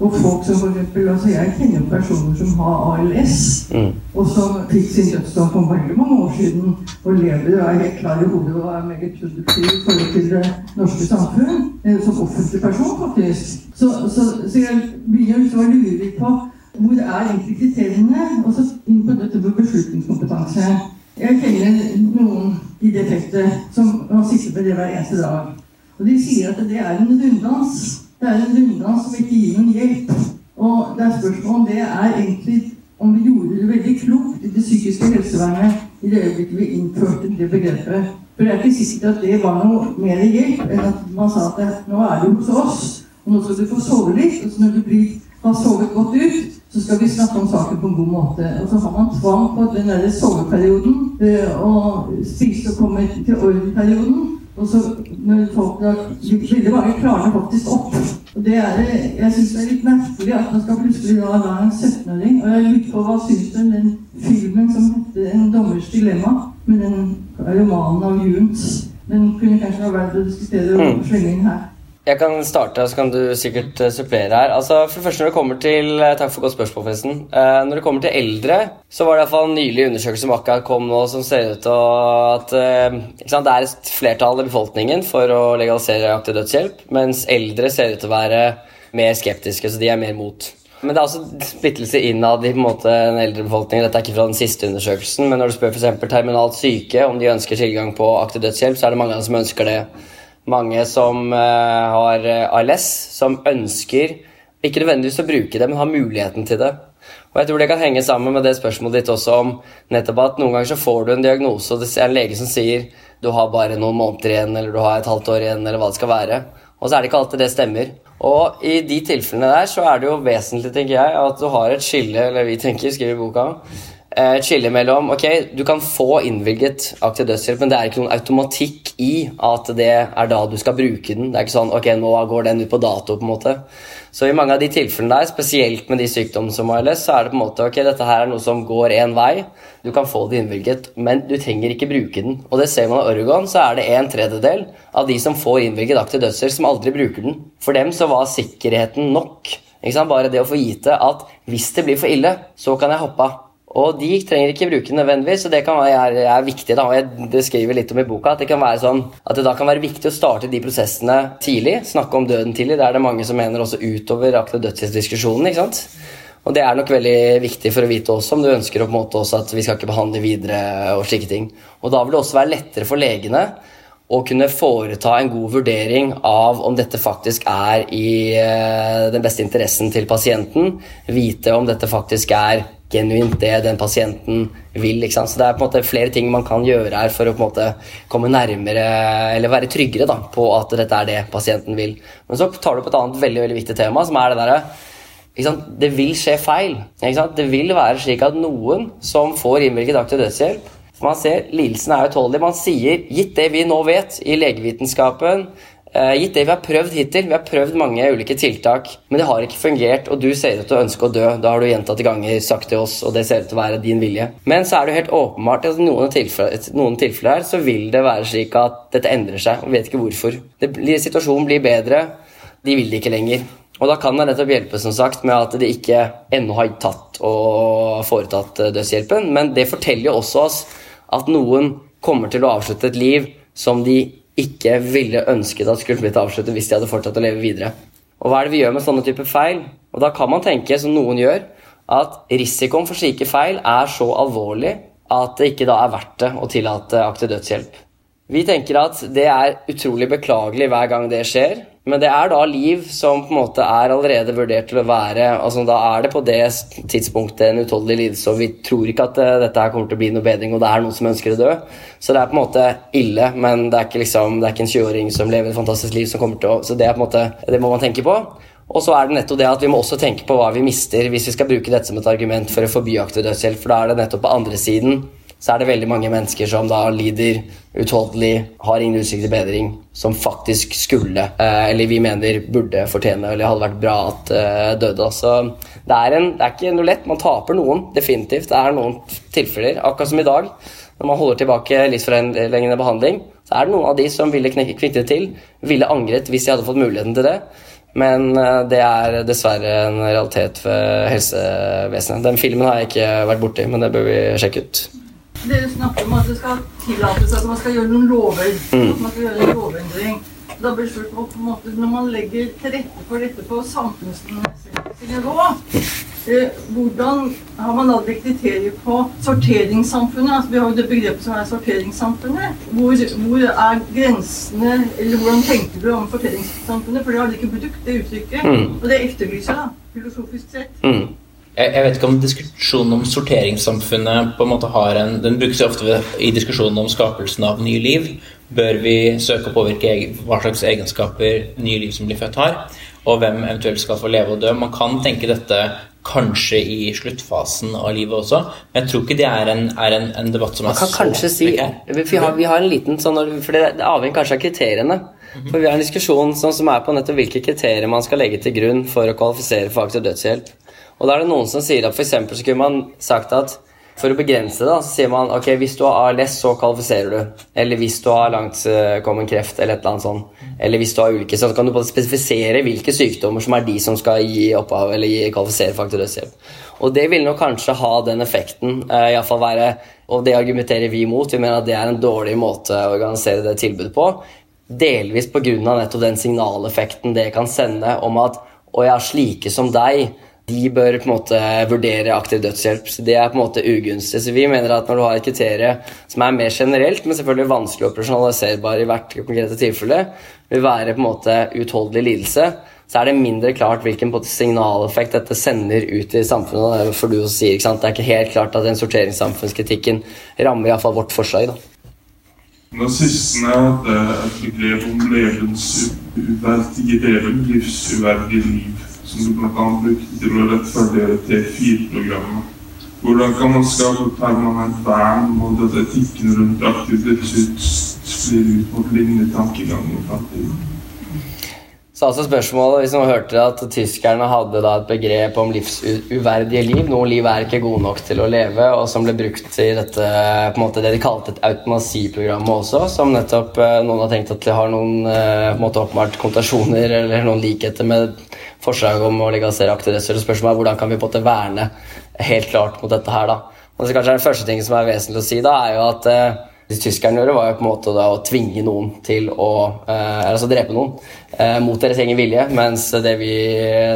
Og folk som for eksempel, altså Jeg kjenner personer som har ALS, Mm. og som fikk sin dødsdom for veldig mange år siden, og lever og er helt klar i hodet og er meget produktiv i forhold til det norske samfunn. eh, Som offentlig person, faktisk. Så, så, så jeg begynner liksom å lure litt på hvor er egentlig kriteriene? Og så inn på dette med beslutningskompetanse. Jeg kjenner noen i det feltet som har sittet med det hver eneste dag. Og de sier at det er en runddans. Det er en runddans som ikke gir noen hjelp. Og det er spørsmål om det er egentlig om vi gjorde det veldig klokt i det psykiske helsevernet i det øyeblikket vi innførte det begrepet. For det er ikke sikkert at det var noe mer hjelp enn at man sa at nå er du hos oss, og nå skal du få sove litt. Og så når du blir, har sovet godt ut, så skal vi snakke om saken på en god måte. Og så har man tvang på den der soveperioden, eh, og spise og komme til orden-perioden. Og så når folk har Veldig mange klarer faktisk opp. Og det er, Jeg syns det er litt merkelig at man skal plutselig da være en 17-åring Og jeg lurer på hva syns du om den filmen som heter 'En dommers dilemma', med den romanen av Junes? Den kunne kanskje ha verdt å diskutere og slenge inn her. Jeg kan starte, så kan du sikkert uh, supplere her. Altså, for det når det kommer til, uh, Takk for godt spørsmål, forresten. Uh, når det kommer til eldre, så var det i hvert fall en nylig undersøkelse som akkurat kom nå, som ser ut til at ikke sant, det er et flertall i befolkningen for å legalisere aktiv dødshjelp, mens eldre ser ut til å være mer skeptiske, så de er mer mot. Men det er også splittelse innad i på en måte, den eldre befolkningen. Dette er ikke fra den siste undersøkelsen, men når du spør f.eks. terminalt syke om de ønsker tilgang på aktiv dødshjelp, så er det mange av dem som ønsker det mange som uh, har ALS, som ønsker ikke nødvendigvis å bruke det, men har muligheten til det. Og jeg tror det kan henge sammen med det spørsmålet ditt også om nettopp at noen ganger så får du en diagnose, og det er en lege som sier du har bare noen måneder igjen, eller du har et halvt år igjen, eller hva det skal være. Og så er det ikke alltid det stemmer. Og i de tilfellene der så er det jo vesentlig, tenker jeg, at du har et skille, eller vi tenker, skriver i boka, et skille mellom Ok, du kan få innvilget aktiv dødshjelp, men det er ikke noen automatikk i at det er da du skal bruke den. Det er ikke sånn ok, nå går den ut på dato, på en måte. Så i mange av de tilfellene der, spesielt med de sykdommene som ALS, så er det på en måte ok, dette her er noe som går én vei. Du kan få det innvilget, men du trenger ikke bruke den. Og det ser man i Oregon, så er det en tredjedel av de som får innvilget aktiv dødshjelp, som aldri bruker den. For dem så var sikkerheten nok. Ikke sant? Bare det å få vite at hvis det blir for ille, så kan jeg hoppe av. Og de trenger ikke bruke nødvendigvis, og det kan være er, viktig. da, og Jeg skriver litt om i boka at det kan være sånn, at det da kan være viktig å starte de prosessene tidlig. Snakke om døden tidlig. Det er det mange som mener også utover akkurat dødsdiskusjonen. ikke sant? Og det er nok veldig viktig for å vite også om du ønsker på en måte også at vi skal ikke behandle videre og slike ting. Og da vil det også være lettere for legene å kunne foreta en god vurdering av om dette faktisk er i den beste interessen til pasienten. Vite om dette faktisk er genuint det den pasienten vil. ikke sant? Så det er på en måte flere ting man kan gjøre her for å på en måte komme nærmere, eller være tryggere da, på at dette er det pasienten vil. Men så tar du opp et annet veldig veldig viktig tema, som er det derre Det vil skje feil. Det vil være slik at noen som får innvilget aktiv dødshjelp Man ser lidelsen er utålelig. Man sier, gitt det vi nå vet i legevitenskapen, Gitt det vi har prøvd hittil, vi har prøvd mange ulike tiltak, men det har ikke fungert, og du ser ut til å ønske å dø. Da har du gjentatte ganger sagt til oss, og det ser ut til å være din vilje. Men så er det jo helt åpenbart at i noen tilfeller, noen tilfeller her så vil det være slik at dette endrer seg, og vi vet ikke hvorfor. Det, situasjonen blir bedre, de vil det ikke lenger. Og da kan det nettopp hjelpe som sagt, med at de ikke ennå har tatt og foretatt dødshjelpen, men det forteller jo også oss at noen kommer til å avslutte et liv som de ikke ville ønsket at skulle blitt avsluttet hvis de hadde fortsatt å leve videre. Og hva er det vi gjør med sånne typer feil? Og da kan man tenke, som noen gjør, at risikoen for slike feil er så alvorlig at det ikke da er verdt det å tillate aktiv dødshjelp. Vi tenker at det er utrolig beklagelig hver gang det skjer, men det er da liv som på en måte er allerede vurdert til å være altså Da er det på det tidspunktet en utholdelig lidelse, og vi tror ikke at uh, dette her kommer til å bli noe bedring, og det er noen som ønsker å dø. Så det er på en måte ille, men det er ikke, liksom, det er ikke en 20-åring som lever et fantastisk liv som kommer til å Så det, er på en måte, det må man tenke på. Og så er det nettopp det at vi må også tenke på hva vi mister hvis vi skal bruke dette som et argument for å forby aktiv dødshjelp, for da er det nettopp på andre siden så er det veldig mange mennesker som da lider utholdelig, har ingen utsikt til bedring, som faktisk skulle, eh, eller vi mener burde fortjene, eller hadde vært bra at eh, døde. Så det er, en, det er ikke noe lett. Man taper noen, definitivt. Det er noen tilfeller, akkurat som i dag. Når man holder tilbake livsforlengende behandling, så er det noen av de som ville kviknet til, ville angret hvis de hadde fått muligheten til det. Men eh, det er dessverre en realitet ved helsevesenet. Den filmen har jeg ikke vært borti, men det bør vi sjekke ut. Dere snakker om at det skal tillates at man skal gjøre noen lover. Mm. At man skal gjøre en lovendring. Da blir spurt på en måte, Når man legger til rette for dette på samfunnsmessig nivå, eh, hvordan har man da kriterier på sorteringssamfunnet? Altså, vi har jo det begrepet som er sorteringssamfunnet. Hvor, hvor er grensene Eller hvordan tenker du om sorteringssamfunnet? For det har dere brukt, det uttrykket. Mm. Og det etterlyser jeg, da, filosofisk sett. Mm. Jeg, jeg vet ikke om diskusjonen om sorteringssamfunnet på en måte har en Den brukes ofte i diskusjonen om skapelsen av nye liv. Bør vi søke å påvirke hva slags egenskaper nye liv som blir født, har? Og hvem eventuelt skal få leve og dø? Man kan tenke dette kanskje i sluttfasen av livet også. Men jeg tror ikke det er en, er en, en debatt som er... Man er kan kanskje si vi har, vi har en liten sånn For det, det avhenger kanskje av kriteriene. For vi har en diskusjon som, som er på nettopp hvilke kriterier man skal legge til grunn for å kvalifisere for aktiv dødshjelp. Og da er det noen som sier at f.eks. så kunne man sagt at for å begrense det, så sier man ok, hvis du har ALS, så kvalifiserer du. Eller hvis du har langtkommen kreft, eller et eller annet sånt. Eller hvis du har ulike, så kan du både spesifisere hvilke sykdommer som er de som skal gi opphav, eller gi, kvalifisere aktiv dødshjelp. Og det vil nok kanskje ha den effekten, Uh, i hvert fall være Og det argumenterer vi imot. Vi mener at det er en dårlig måte å organisere det tilbudet på. Delvis pga. nettopp den signaleffekten det kan sende om at å er slike som deg de bør på en måte vurdere aktiv dødshjelp. så Det er på en måte ugunstig. Så vi mener at når du har et kriterium som er mer generelt, men selvfølgelig vanskelig operasjonaliserbar i hvert konkrete tilfelle, vil være på en måte utholdelig lidelse, så er det mindre klart hvilken signaleffekt dette sender ut i samfunnet. Det er for du også sier, ikke sant? Det er ikke helt klart at den sorteringssamfunnskritikken rammer iallfall vårt forslag. da. Nazistene hadde et begrep om levens uverdige leven, livsuverdige liv, som du bl.a. brukte til å rettferdiggjøre T4-programmet. Hvordan kan man skape permanent vern mot at etikken rundt aktiv dødshjelp sklir ut mot lignende tankegang i framtiden? Så altså spørsmålet, Hvis man hørte at tyskerne hadde et begrep om livsuverdige liv Noen liv er ikke gode nok til å leve, og som ble brukt i dette, måte det de kalte et eutanasiprogram også, som nettopp eh, noen har tenkt at det har noen eh, måte åpenbart kontasjoner eller noen likheter med forslaget om å legalisere aktiv dødshjelp. Spørsmålet er hvordan kan vi på en måte verne helt klart mot dette her, da. Og så kanskje Den første ting som er vesentlig å si, da, er jo at eh, det tyskerne gjorde, var jo på en måte da å tvinge noen til å eh, altså drepe noen eh, mot deres egen vilje. Mens det vi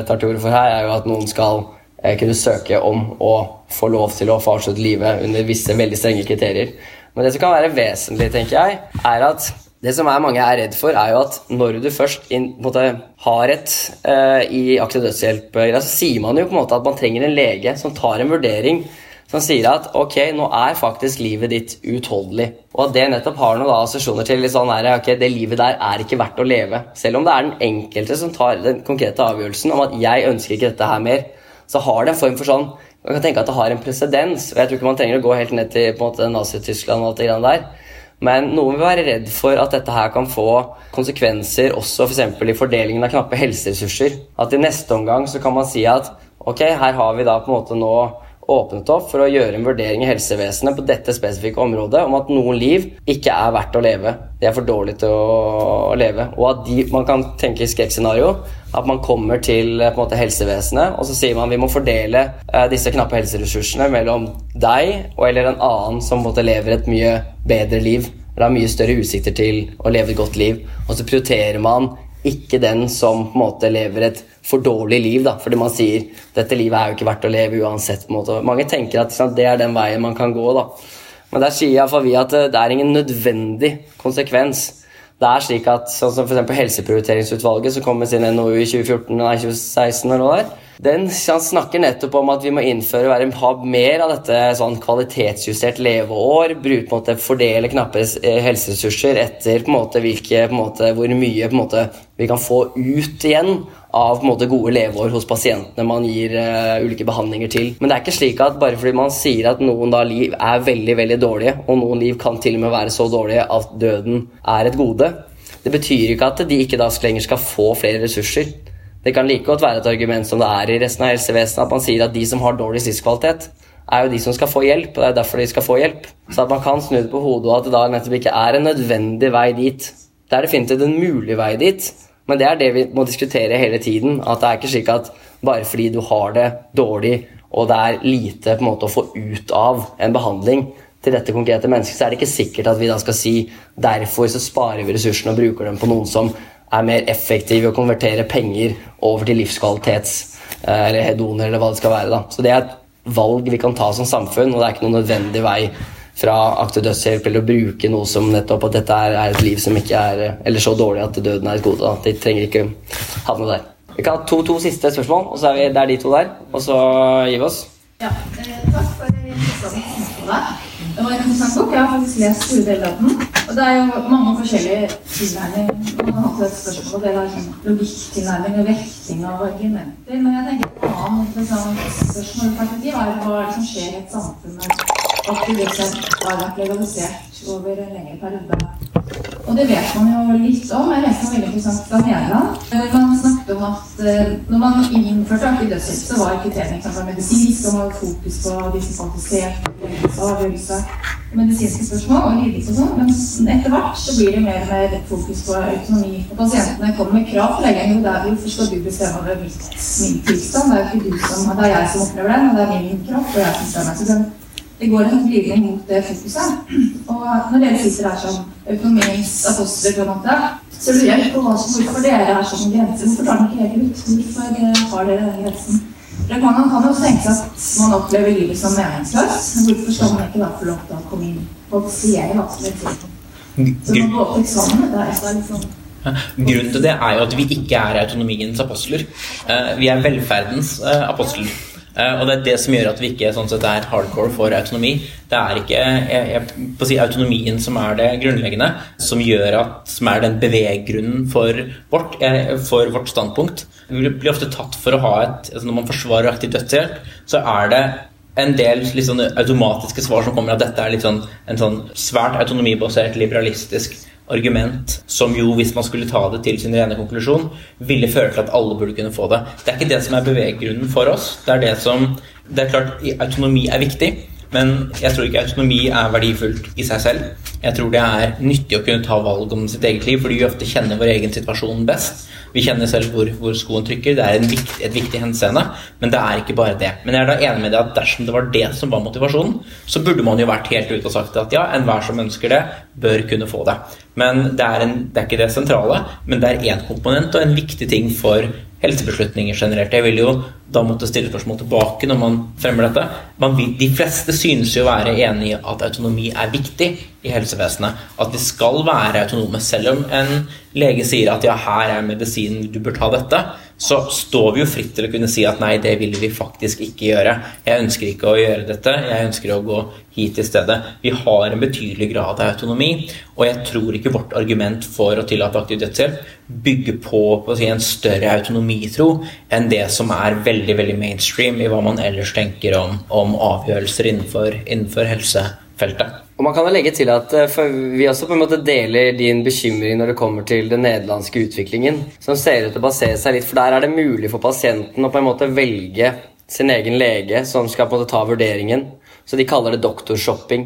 tar til orde for her, er jo at noen skal eh, kunne søke om å få lov til å få avslutte livet under visse veldig strenge kriterier. Men det som kan være vesentlig, tenker jeg, er at det som er mange er redd for, er jo at når du først inn, måte, har et uh, i aktiv dødshjelp, så sier man jo på en måte at man trenger en lege som tar en vurdering som sier at ok, nå er faktisk livet ditt uutholdelig. Og at det nettopp har noen assosiasjoner til litt sånn ok, det livet der er ikke verdt å leve. Selv om det er den enkelte som tar den konkrete avgjørelsen om at jeg ønsker ikke dette her mer, så har det en form for sånn Man kan tenke at det har en presedens. Og jeg tror ikke man trenger å gå helt ned til på en måte Nazi-Tyskland og alt det greiene der. Men noen vil være redd for at dette her kan få konsekvenser også f.eks. For i fordelingen av knappe helseressurser. At i neste omgang så kan man si at ok, her har vi da på en måte nå åpnet opp for å gjøre en vurdering i helsevesenet på dette spesifikke området om at noen liv ikke er verdt å leve. De er for dårlige til å leve. Og at de, man kan tenke i skrekkscenario at man kommer til en måte, helsevesenet og så sier man vi må fordele eh, disse knappe helseressursene mellom deg og eller en annen som måte, lever et mye bedre liv. Eller har mye større utsikter til å leve et godt liv. Og så prioriterer man ikke den som på en måte lever et for dårlig liv. da, Fordi man sier dette livet er jo ikke verdt å leve uansett. på en måte. Mange tenker at sant, det er den veien man kan gå. da. Men der sier iallfall vi at det er ingen nødvendig konsekvens. Det er slik at sånn som f.eks. Helseprioriteringsutvalget, som kom med sin NOU i 2014, nei, 2016 eller noe der, den snakker nettopp om at vi må innføre ha mer av dette sånn kvalitetsjustert leveår. Bruke, på en måte, fordele knappe helseressurser etter på en måte, hvilke, på en måte, hvor mye på en måte, vi kan få ut igjen av på en måte, gode leveår hos pasientene man gir uh, ulike behandlinger til. Men det er ikke slik at bare fordi man sier at noen da liv er veldig veldig dårlige, og noen liv kan til og med være så dårlige at døden er et gode, det betyr ikke at de ikke da lenger skal få flere ressurser. Det kan like godt være et argument som det er i resten av helsevesenet, at man sier at de som har dårlig livskvalitet, er jo de som skal få hjelp, og det er derfor de skal få hjelp. Så at man kan snu det på hodet, og at det da nettopp ikke er en nødvendig vei dit. Det er definitivt en mulig vei dit, men det er det vi må diskutere hele tiden. At det er ikke slik at bare fordi du har det dårlig, og det er lite på en måte å få ut av en behandling til dette konkrete mennesket, så er det ikke sikkert at vi da skal si derfor så sparer vi ressursene og bruker dem på noen som er mer effektive i å konvertere penger over til livskvalitets eh, eller hedoner eller hva det skal være. da. Så det er et valg vi kan ta som samfunn, og det er ikke noen nødvendig vei fra aktiv dødshjelp eller å bruke noe som nettopp at dette er et liv som ikke er eller så dårlig at døden er et gode. Da. De trenger ikke havne der. Vi kan ha to, to siste spørsmål, og så er vi, det er de to der. Og så gir vi oss. Ja, eh, takk for. Det var interessant bok. Jeg har faktisk lest store deler av den. Og det er jo mange forskjellige tilnærminger. Man har hatt spørsmål, det er sånn logikktilnærming og vekting av argumenter. Men jeg tenker et annet interessant spørsmål og perspektiv er hva er det som skjer i et samfunn med aktivitet har vært legalisert over en lengre periode. Og det vet man jo litt om. Jeg leste noe veldig interessant fra Nederland. Man snakket om at eh, når man innførte aktiv dødshjelp, så var ikke medisinsk, og man hadde fokus på de som kvalifiserte avgjørelse, medisinske spørsmål og lidelse og sånn. Men etter hvert så blir det mer og mer fokus på autonomi. Og pasientene kommer med krav til legen. Jo, det er hvorfor skal du bestemme over min tilstand? Det er jo ikke du som, det er jeg som opplever den, og det er min kropp, og jeg som bestemmer. Det, går en glidning mot det fokuset. Og når dere sitter der som økonomiens apostler, på en måte, så lurer jeg på hvorfor dere er sånn grense. Hvorfor tar dere ikke helt ut? Hvorfor eh, har dere den grensen? Det kan, man kan jo tenke seg at man opplever livet som meningsløst. Men hvorfor skal man ikke da få lov til å komme inn på offisiell aktivitet? Så man går opp eksamen. Det er liksom Grunnen til det er jo at vi ikke er autonomiens apostler. Eh, Vi er velferdens eh, apostler. Eh, Og det er det som gjør at vi ikke sånn sett er hardcore for autonomi. Det er ikke jeg, jeg, si, autonomien som er det grunnleggende, som gjør at, som er den beveggrunnen for vårt, eh, for vårt standpunkt. Vi blir ofte tatt for å ha et altså Når man forsvarer aktiv dødshjelp, så er det en del sånn automatiske svar som kommer at dette er sånn, en sånn svært autonomibasert, liberalistisk argument som jo, hvis man skulle ta det til sin rene konklusjon, ville føre til at alle burde kunne få det. Det er ikke det som er beveggrunnen for oss. Det er det som Det er klart, autonomi er viktig, men jeg tror ikke autonomi er verdifullt i seg selv. Jeg tror det er nyttig å kunne ta valg om sitt eget liv, fordi vi ofte kjenner vår egen situasjon best. Vi kjenner selv hvor, hvor skoen trykker. Det er vikt, et viktig henseende, men det er ikke bare det. Men jeg er da enig med deg at dersom det var det som var motivasjonen, så burde man jo vært helt ute og sagt at ja, enhver som ønsker det, bør kunne få det. Men det er, en, det er ikke det sentrale, men det er én komponent og en viktig ting for helsebeslutninger generelt. Jeg vil jo da måtte stille spørsmål tilbake når man fremmer dette. Man de fleste synes jo å være enig i at autonomi er viktig i helsevesenet. At vi skal være autonome. Selv om en lege sier at ja, her er medisinen, du bør ta dette, så står vi jo fritt til å kunne si at nei, det vil vi faktisk ikke gjøre. Jeg ønsker ikke å gjøre dette, jeg ønsker å gå hit i stedet. Vi har en betydelig grad av autonomi, og jeg tror ikke vårt argument for å tillate aktiv dødshjelp bygger på, på si, en større autonomitro enn det som er veldig veldig mainstream i hva man ellers tenker om, om avgjørelser innenfor, innenfor helsefeltet. Og man kan jo legge til at eh, Vi også på en måte deler din bekymring når det kommer til den nederlandske utviklingen, som ser ut til å basere seg litt For der er det mulig for pasienten å på en måte velge sin egen lege som skal på en måte ta vurderingen. Så de kaller det doktorshopping.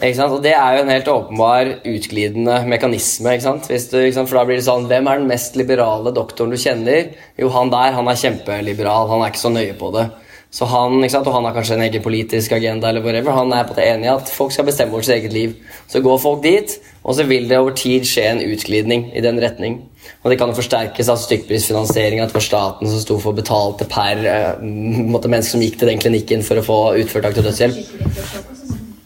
Og Det er jo en helt åpenbar utglidende mekanisme. du? For da blir det sånn Hvem er den mest liberale doktoren du kjenner? Jo, han der han er kjempeliberal. Han er ikke så nøye på det. Så han, sant? Og han har kanskje en egen politisk agenda. eller whatever. Han er på det enig i at folk skal bestemme over sitt eget liv. Så går folk dit, og så vil det over tid skje en utglidning i den retning. Og det kan jo forsterkes av stykkprisfinansiering, at staten som sto for betalte per uh, menneske mennesker som gikk til den klinikken for å få utført aktiv dødshjelp.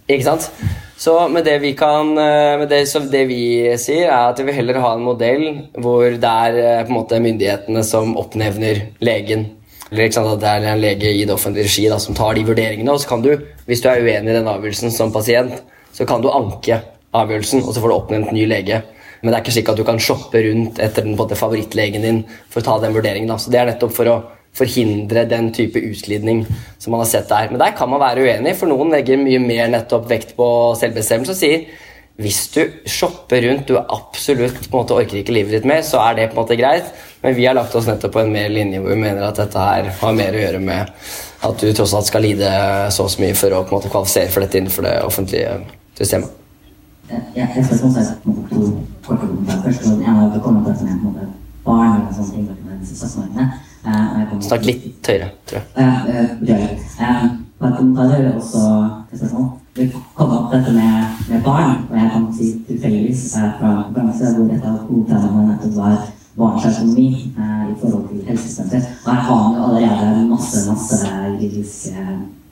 Ikke sant? Så med det vi kan eh, med det, det vi sier, er at vi vil heller ha en modell hvor det er eh, på en måte myndighetene som oppnevner legen. Eller sant, at det er en lege i det offentlige regi da, som tar de vurderingene. Og så kan du, hvis du er uenig i den avgjørelsen som pasient, så kan du anke avgjørelsen, og så får du oppnevnt ny lege. Men det er ikke slik at du kan shoppe rundt etter den måte, favorittlegen din for å ta den vurderingen. Da. Så det er nettopp for å forhindre den type utglidning som man har sett der. Men der kan man være uenig, for noen legger mye mer nettopp vekt på selvbestemmelse og sier hvis du shopper rundt, du absolutt på en måte orker ikke livet ditt mer, så er det på en måte greit. Men vi har lagt oss nettopp på en mer linje hvor vi mener at dette her har mer å gjøre med at du tross alt skal lide så og så mye for å på en måte kvalifisere for dette innenfor det offentlige systemet. Ja, jeg skal sånn sett to jeg har kommet til en måte barn og sånne ting. med disse. Eh, jeg kommer- Snakk litt høyere, tror jeg. Ja, eh, beklager. Eh, Bare kommentarer også til spørsmål. Det kom opp dette med, med barn, og jeg kan si tilfeldigvis er fra bransje hvor et av hovedtemaene nettopp var barns økonomi eh, i forhold til helsesystemet. Og her har vi allerede masse, masse juridisk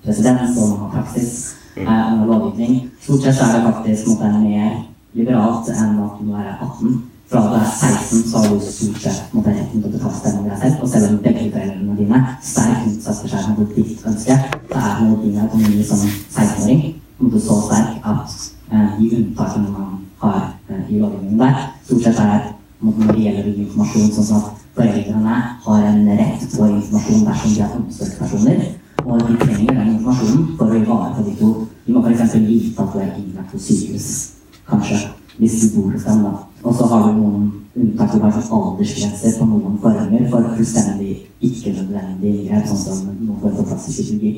presedens og har praksis eh, og lovgivning. Stort sett er det faktisk måte mer liberalt enn at du må være 18 fra du er 16, så har du stort sett måte, retten til å betale stemmen deg selv. Og selv om begge foreldrene dine sterkt utsetter seg mot ditt ønske, så er det noe din økonomi som 16-åring en måte så sterk at eh, de unntakene man har eh, i lovgivningen der, stort sett er når det gjelder informasjon, sånn at foreldrene har en rett på informasjon dersom de er omsorgspersoner. Og de trenger den informasjonen for å ivareta de to. De må f.eks. vite at du er innlagt på sykehus, kanskje, hvis du bor hos dem. da. Og så har du noen unntak som kanskje aldersgrenser på noen former for fullstendig ikke-nødvendig inngrep, sånn som noen får på plass i kirurgi.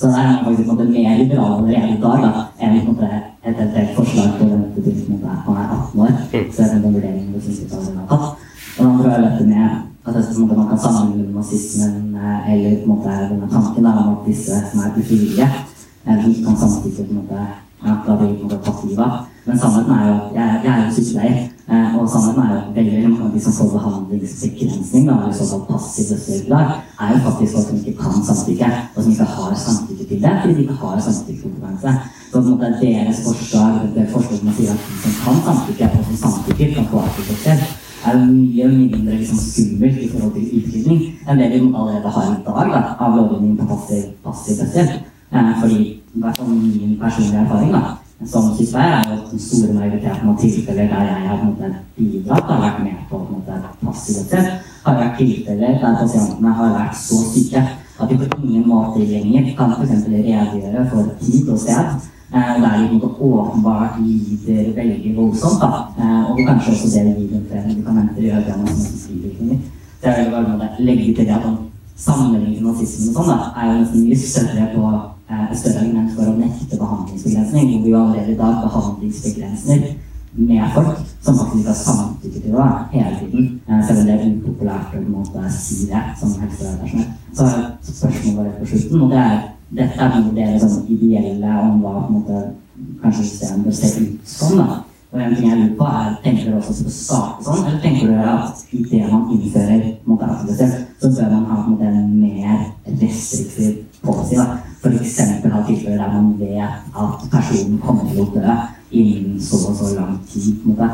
Så der er faktisk på en måte mer liberal allerede i dag da, enn på en måte et eventuelt forslag på en måte, man er 18 år. Så er det den vurderingen du syns tar har tatt. Og da tror jeg dette med at det, er sånn måte, man kan sammenligne nazismen eh, eller på en måte denne tanken da, om at disse som er ufrivillige, eh, de kan samtidig på en måte ja, da blir på en måte av. Men sannheten er jo jeg, jeg er jo sykepleier, eh, og sannheten er jo at veldig mange av de som får behandlingsbegrensning, da, eller såkalt passiv dødshjelp, er jo faktisk folk som ikke kan samtykke, og som ikke har samtykke til det, fordi de ikke har samtykkekompetanse. Så på en måte deres forslag, det forslaget man sier at de som kan samtykke, og som samtykker, kan få dødshjelp, er jo mye mindre liksom, skummelt i forhold til utglidning enn det vi allerede har i dag da, av lovgivning på passiv, passiv dødshjelp. Eh, fordi i hvert fall min personlige erfaring da, som sykepleier er jo at den store majoriteten av tilfeller der jeg har bidratt og vært med på, på måte, passivitet, har vært tilfeller der pasientene har vært så syke at de på ingen måte lenger kan f.eks. redegjøre for tid og sted. Eh, der de åpenbart lider veldig voldsomt. da, eh, Og kanskje også det lider flere medikamenter det med bivirkninger. Så jeg vil bare måte, legge til det at sånn, sammenligning nazismen og sånn er jo nesten mye større på et større argument for å nekte behandlingsbegrensning. Hvor vi allerede i dag behandlingsbegrenser med folk som faktisk ikke har samtykket til det hele tiden. Eh, selv om det er upopulært å si det som helsepersonell. Så har jeg et på slutten, og det er dette er noe dere sånn ideelle om hva på en måte kanskje systemet bør se ut som. da. Og en ting jeg lurer på er, Tenker dere også til å starte sånn, eller tenker dere at idet man innfører måte, aktivitet, så bør man ha en måte en mer restriktiv policy? da? F.eks. ha tilfeller der man vet at personen kommer til å dø innen så og så lang tid. på en måte.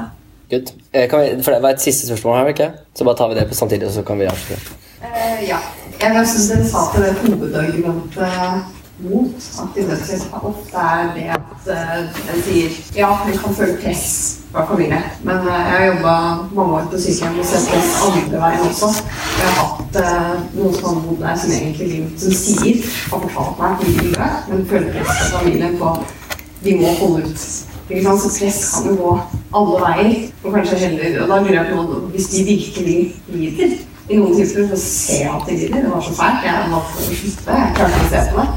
Good. Eh, kan vi, for det var et siste spørsmål her, ikke? Så bare tar vi det på samtidig, og så kan vi avslutte. Eh, ja. Jeg syns dere sa til det hovedargumentet mot aktiv dødshjelp ofte er det at uh, en sier ja, vi kan føle press fra familie. Men uh, jeg har jobba mange år på sykehjem og sett den andre veien også. Jeg har hatt uh, noen som har bodd der som egentlig som sier, har fortalt meg hvor de men føler press fra familien på de må holde ut. Ikke sant? Så press kan jo gå alle veier. Og kanskje heller, og da lurer jeg på hvis de virkelig lider i noen tilfeller så ser jeg at de lider. Det var så fælt. Jeg å slutte. Jeg klarte ikke å se på det.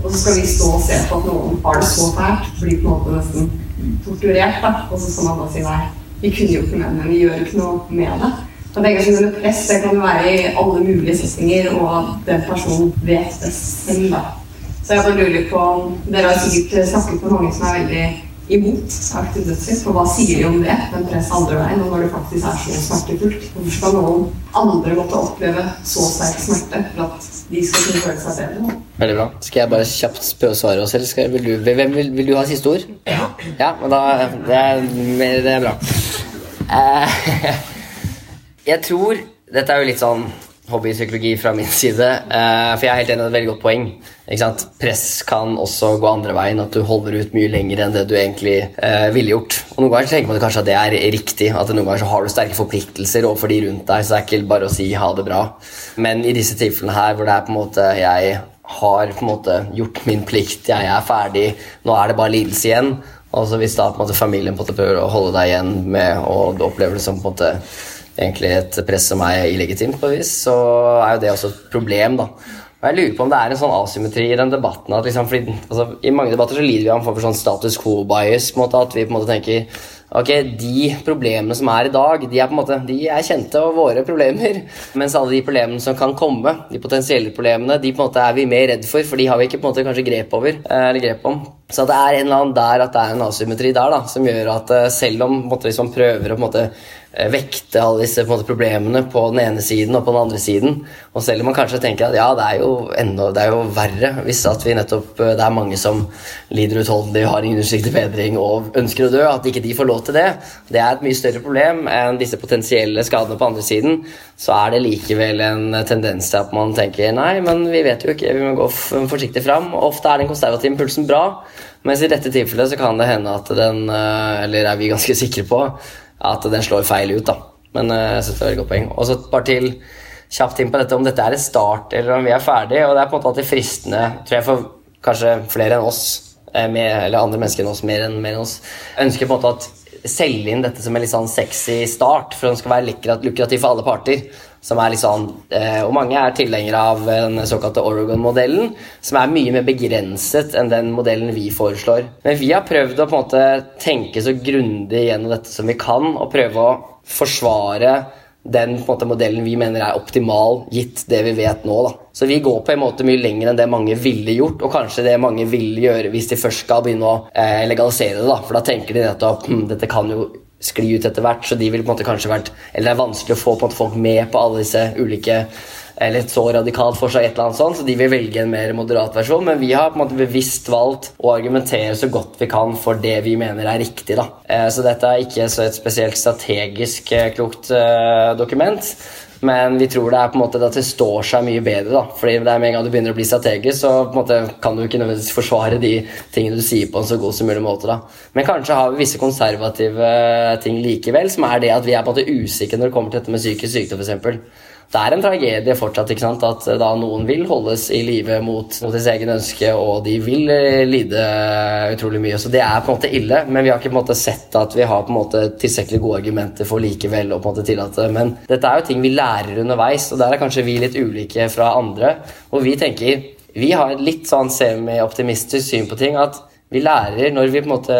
Og så skal vi stå og se på at noen har det så fælt, blir på en måte nesten torturert. Og så skal man da si nei, vi kunne jo ikke med det, men vi gjør ikke noe med det. Og det med press det kan jo være i alle mulige settinger, og den personen vet det selv. da. Så jeg bare lurer på Dere har sikkert snakket med mange som er veldig imot aktiv dødshjelp. Og hva sier de om det? Men press andre veien, og når det faktisk er så smertefullt. Hvorfor skal noen andre måtte oppleve så sterk smerte for at de skal kunne føle seg bedre? Veldig bra. Skal jeg bare kjapt spørre svaret svare oss, eller skal, vil, du, hvem, vil, vil, du ha siste ord? Ja. ja men da Det er, det er bra. Uh, *laughs* jeg tror Dette er jo litt sånn hobbypsykologi fra min side. Uh, for jeg er helt enig i et veldig godt poeng. Press kan også gå andre veien. At du holder ut mye lenger enn det du egentlig uh, ville gjort. Og Noen ganger tenker man kanskje at det er riktig. At noen ganger så har du sterke forpliktelser overfor de rundt deg. Så det er ikke bare å si ha det bra. Men i disse tilfellene her hvor det er på en måte jeg har på en måte gjort min plikt, jeg er ferdig, nå er det bare lidelse igjen. Altså Hvis da på en måte familien på en måte prøver å holde deg igjen med og du opplever det som på en måte egentlig et press som er illegitimt, på vis, så er jo det også et problem. da. Og jeg lurer på om det er en sånn asymmetri i den debatten. at liksom, fordi, altså, I mange debatter så lider vi av en form for sånn status quo-bias. på en måte, At vi på en måte tenker ok, de problemene som er i dag, de er på en måte, de er kjente og våre problemer. *laughs* Mens alle de problemene som kan komme, de potensielle problemene, de på en måte er vi mer redd for, for de har vi ikke på en måte kanskje grep over, eller grep om. Så det er en eller annen der at det er en asymmetri der da, som gjør at selv om måte, hvis man prøver å på en måte eh, vekte alle disse på måte, problemene på den ene siden og på den andre siden. Og selv om man kanskje tenker at ja, det er jo, enda, det er jo verre hvis at vi nettopp, eh, det er mange som lider utholdelig, har ingen utsikt til bedring og ønsker å dø, at ikke de får lov til det, det er et mye større problem enn disse potensielle skadene på andre siden, så er det likevel en tendens til at man tenker nei, men vi vet jo ikke, vi må gå forsiktig fram. Ofte er den konservative impulsen bra, mens i dette tilfellet så kan det hende at den, eh, eller er vi ganske sikre på, at den slår feil ut, da. Men jeg synes det er et veldig godt poeng. Og så bare til kjapt inn på dette om dette er en start eller om vi er ferdig. Og det er på en måte alltid fristende, tror jeg for kanskje flere enn oss, med, eller andre mennesker enn oss, mer enn, mer enn oss, ønsker på en måte at selge inn dette som en litt sånn sexy start, for den skal være lukrativ for alle parter. Som er litt sånn, eh, og Mange er tilhengere av den såkalte Oregon-modellen, som er mye mer begrenset enn den modellen vi foreslår. Men vi har prøvd å på en måte tenke så grundig gjennom dette som vi kan, og prøve å forsvare den måte, modellen vi mener er optimal, gitt det vi vet nå. Da. Så vi går på en måte mye lenger enn det mange ville gjort, og kanskje det mange vil gjøre hvis de først skal begynne å eh, legalisere det. Da. For da tenker de nettopp hm, dette kan jo skli ut etter hvert, så de vil på en måte kanskje vært Eller det er vanskelig å få måte, folk med på alle disse ulike eller så radikalt for seg, et eller annet sånt, så de vil velge en mer moderat versjon. Men vi har på en måte bevisst valgt å argumentere så godt vi kan for det vi mener er riktig. da. Eh, så dette er ikke så et spesielt strategisk eh, klokt uh, dokument. Men vi tror det er på en måte at det står seg mye bedre. da. Fordi det er med en gang du begynner å bli strategisk, så på en måte kan du ikke nødvendigvis forsvare de tingene du sier på en så god som mulig måte. da. Men kanskje har vi visse konservative ting likevel, som er det at vi er på en måte usikre når det kommer til dette med psykisk sykdom f.eks det er en tragedie fortsatt ikke sant? at eh, da noen vil holdes i live mot, mot sitt egen ønske, og de vil eh, lide utrolig mye. Så det er på en måte ille, men vi har ikke på en måte sett at vi har på en måte tilstrekkelig gode argumenter for likevel å på en måte tillate. Men dette er jo ting vi lærer underveis, og der er kanskje vi litt ulike fra andre. Og vi tenker Vi har et litt sånn semi-optimistisk syn på ting. at vi lærer når vi på en måte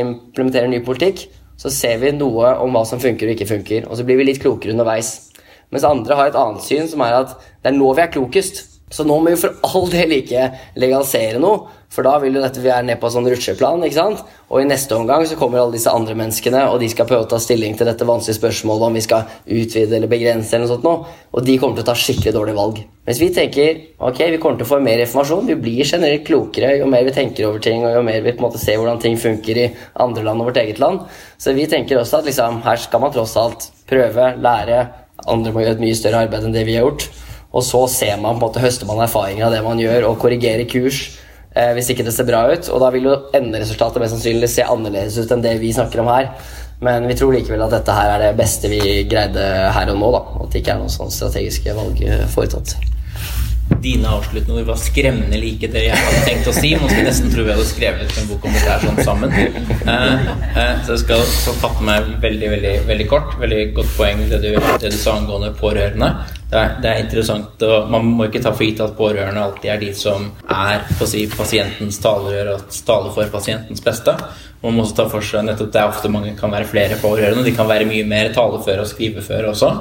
implementerer ny politikk, så ser vi noe om hva som funker og ikke funker. Og så blir vi litt klokere underveis. Mens andre har et annet syn, som er at det er nå vi er klokest. Så nå må vi for all del ikke legalisere noe, for da vil jo dette vi er ned på sånn rutsjeplan. ikke sant? Og i neste omgang så kommer alle disse andre menneskene, og de skal prøve å ta stilling til dette vanskelige spørsmålet om vi skal utvide eller begrense eller noe sånt noe, og de kommer til å ta skikkelig dårlige valg. Mens vi tenker ok, vi kommer til å få mer informasjon, vi blir generelt klokere jo mer vi tenker over ting, og jo mer vi på en måte ser hvordan ting funker i andre land og vårt eget land. Så vi tenker også at liksom, her skal man tross alt prøve, lære, andre må gjøre et mye større arbeid enn det vi har gjort. Og så ser man på en måte, høster man erfaringer av det man gjør, og korrigerer kurs eh, hvis ikke det ser bra ut. Og da vil jo enderesultatet mest sannsynlig se annerledes ut enn det vi snakker om her. Men vi tror likevel at dette her er det beste vi greide her og nå. da, At det ikke er noen sånn strategiske valg eh, foretatt dine avsluttende ord var skremmende like det jeg hadde tenkt å si. Man skulle nesten tro vi hadde skrevet en bok om dette sånn sammen. Eh, eh, så jeg skal fatte meg veldig veldig, veldig kort. Veldig godt poeng det du, det du sa angående pårørende. Det er, det er, interessant, og Man må ikke ta for gitt at pårørende alltid er de som er si, pasientens talerør og taler for pasientens beste. Man må også ta for seg nettopp det er ofte mange kan være flere pårørende. De kan være mye mer taleføre og skriveføre også.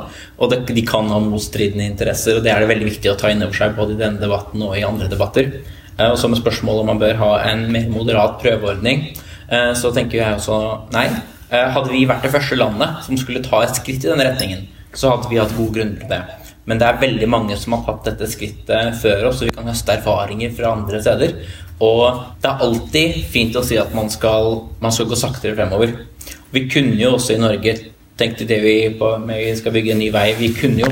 Og det, de kan ha motstridende interesser, og det er det veldig viktig å ta inn over seg både i denne debatten og i andre debatter. Eh, og så med spørsmålet om man bør ha en mer moderat prøveordning, eh, så tenker jeg også nei. Eh, hadde vi vært det første landet som skulle ta et skritt i den retningen, så hadde vi hatt god grunn til det. Men det er veldig mange som har tatt dette skrittet før oss, og vi kan høste erfaringer fra andre steder. Og det er alltid fint å si at man skal, man skal gå saktere fremover. Vi kunne jo også i Norge tenkt det vi, på, skal bygge en ny vei. Vi kunne jo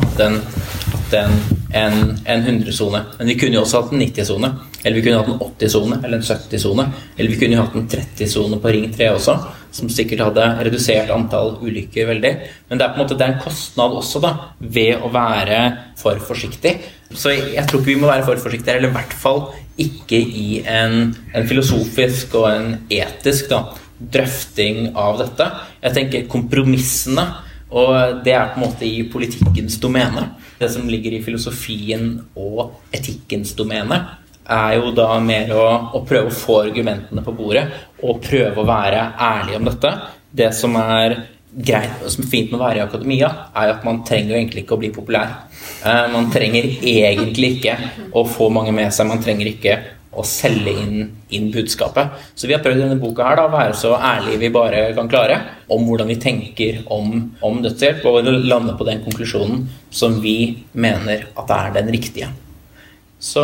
hatt en, en, en, en 100-sone, men vi kunne jo også hatt en 90-sone. Eller vi kunne hatt en 80-sone eller en 70-sone. Eller vi kunne hatt en 30-sone på Ring 3 også, som sikkert hadde redusert antall ulykker veldig. Men det er på en måte det er en kostnad også da, ved å være for forsiktig. Så jeg tror ikke vi må være for forsiktige, eller i hvert fall ikke i en, en filosofisk og en etisk da, drøfting av dette. Jeg tenker kompromissene, og det er på en måte i politikkens domene. Det som ligger i filosofien og etikkens domene, er jo da mer å, å prøve å få argumentene på bordet og prøve å være ærlig om dette. Det som er greit, som er fint med å være i akademia, er at man trenger jo egentlig ikke å bli populær. Eh, man trenger egentlig ikke å få mange med seg. Man trenger ikke å selge inn, inn budskapet. Så vi har prøvd i denne boka her da, å være så ærlige vi bare kan klare om hvordan vi tenker om, om dødshjelp, og lande på den konklusjonen som vi mener at er den riktige. Så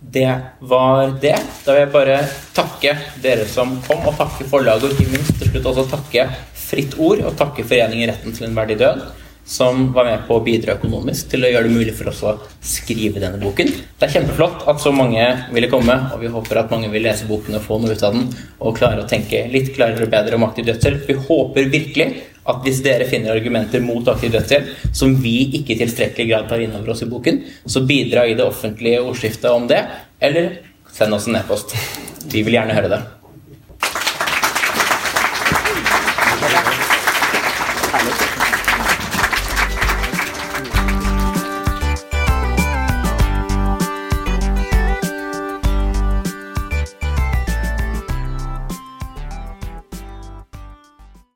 det var det. Da vil jeg bare takke dere som kom, og takke forlaget, og ikke minst til slutt også takke Fritt Ord, og takke Foreningen Retten til en verdig død, som var med på å bidra økonomisk til å gjøre det mulig for oss å skrive denne boken. Det er kjempeflott at så mange ville komme, og vi håper at mange vil lese boken og få noe ut av den, og klare å tenke litt klarere og bedre om aktiv dødshjelp. Vi håper virkelig at hvis dere finner argumenter mot aktiv dødshjelp som vi ikke i tilstrekkelig grad tar inn over oss i boken, så bidra i det offentlige ordskiftet om det, eller send oss en e-post. Vi vil gjerne høre det.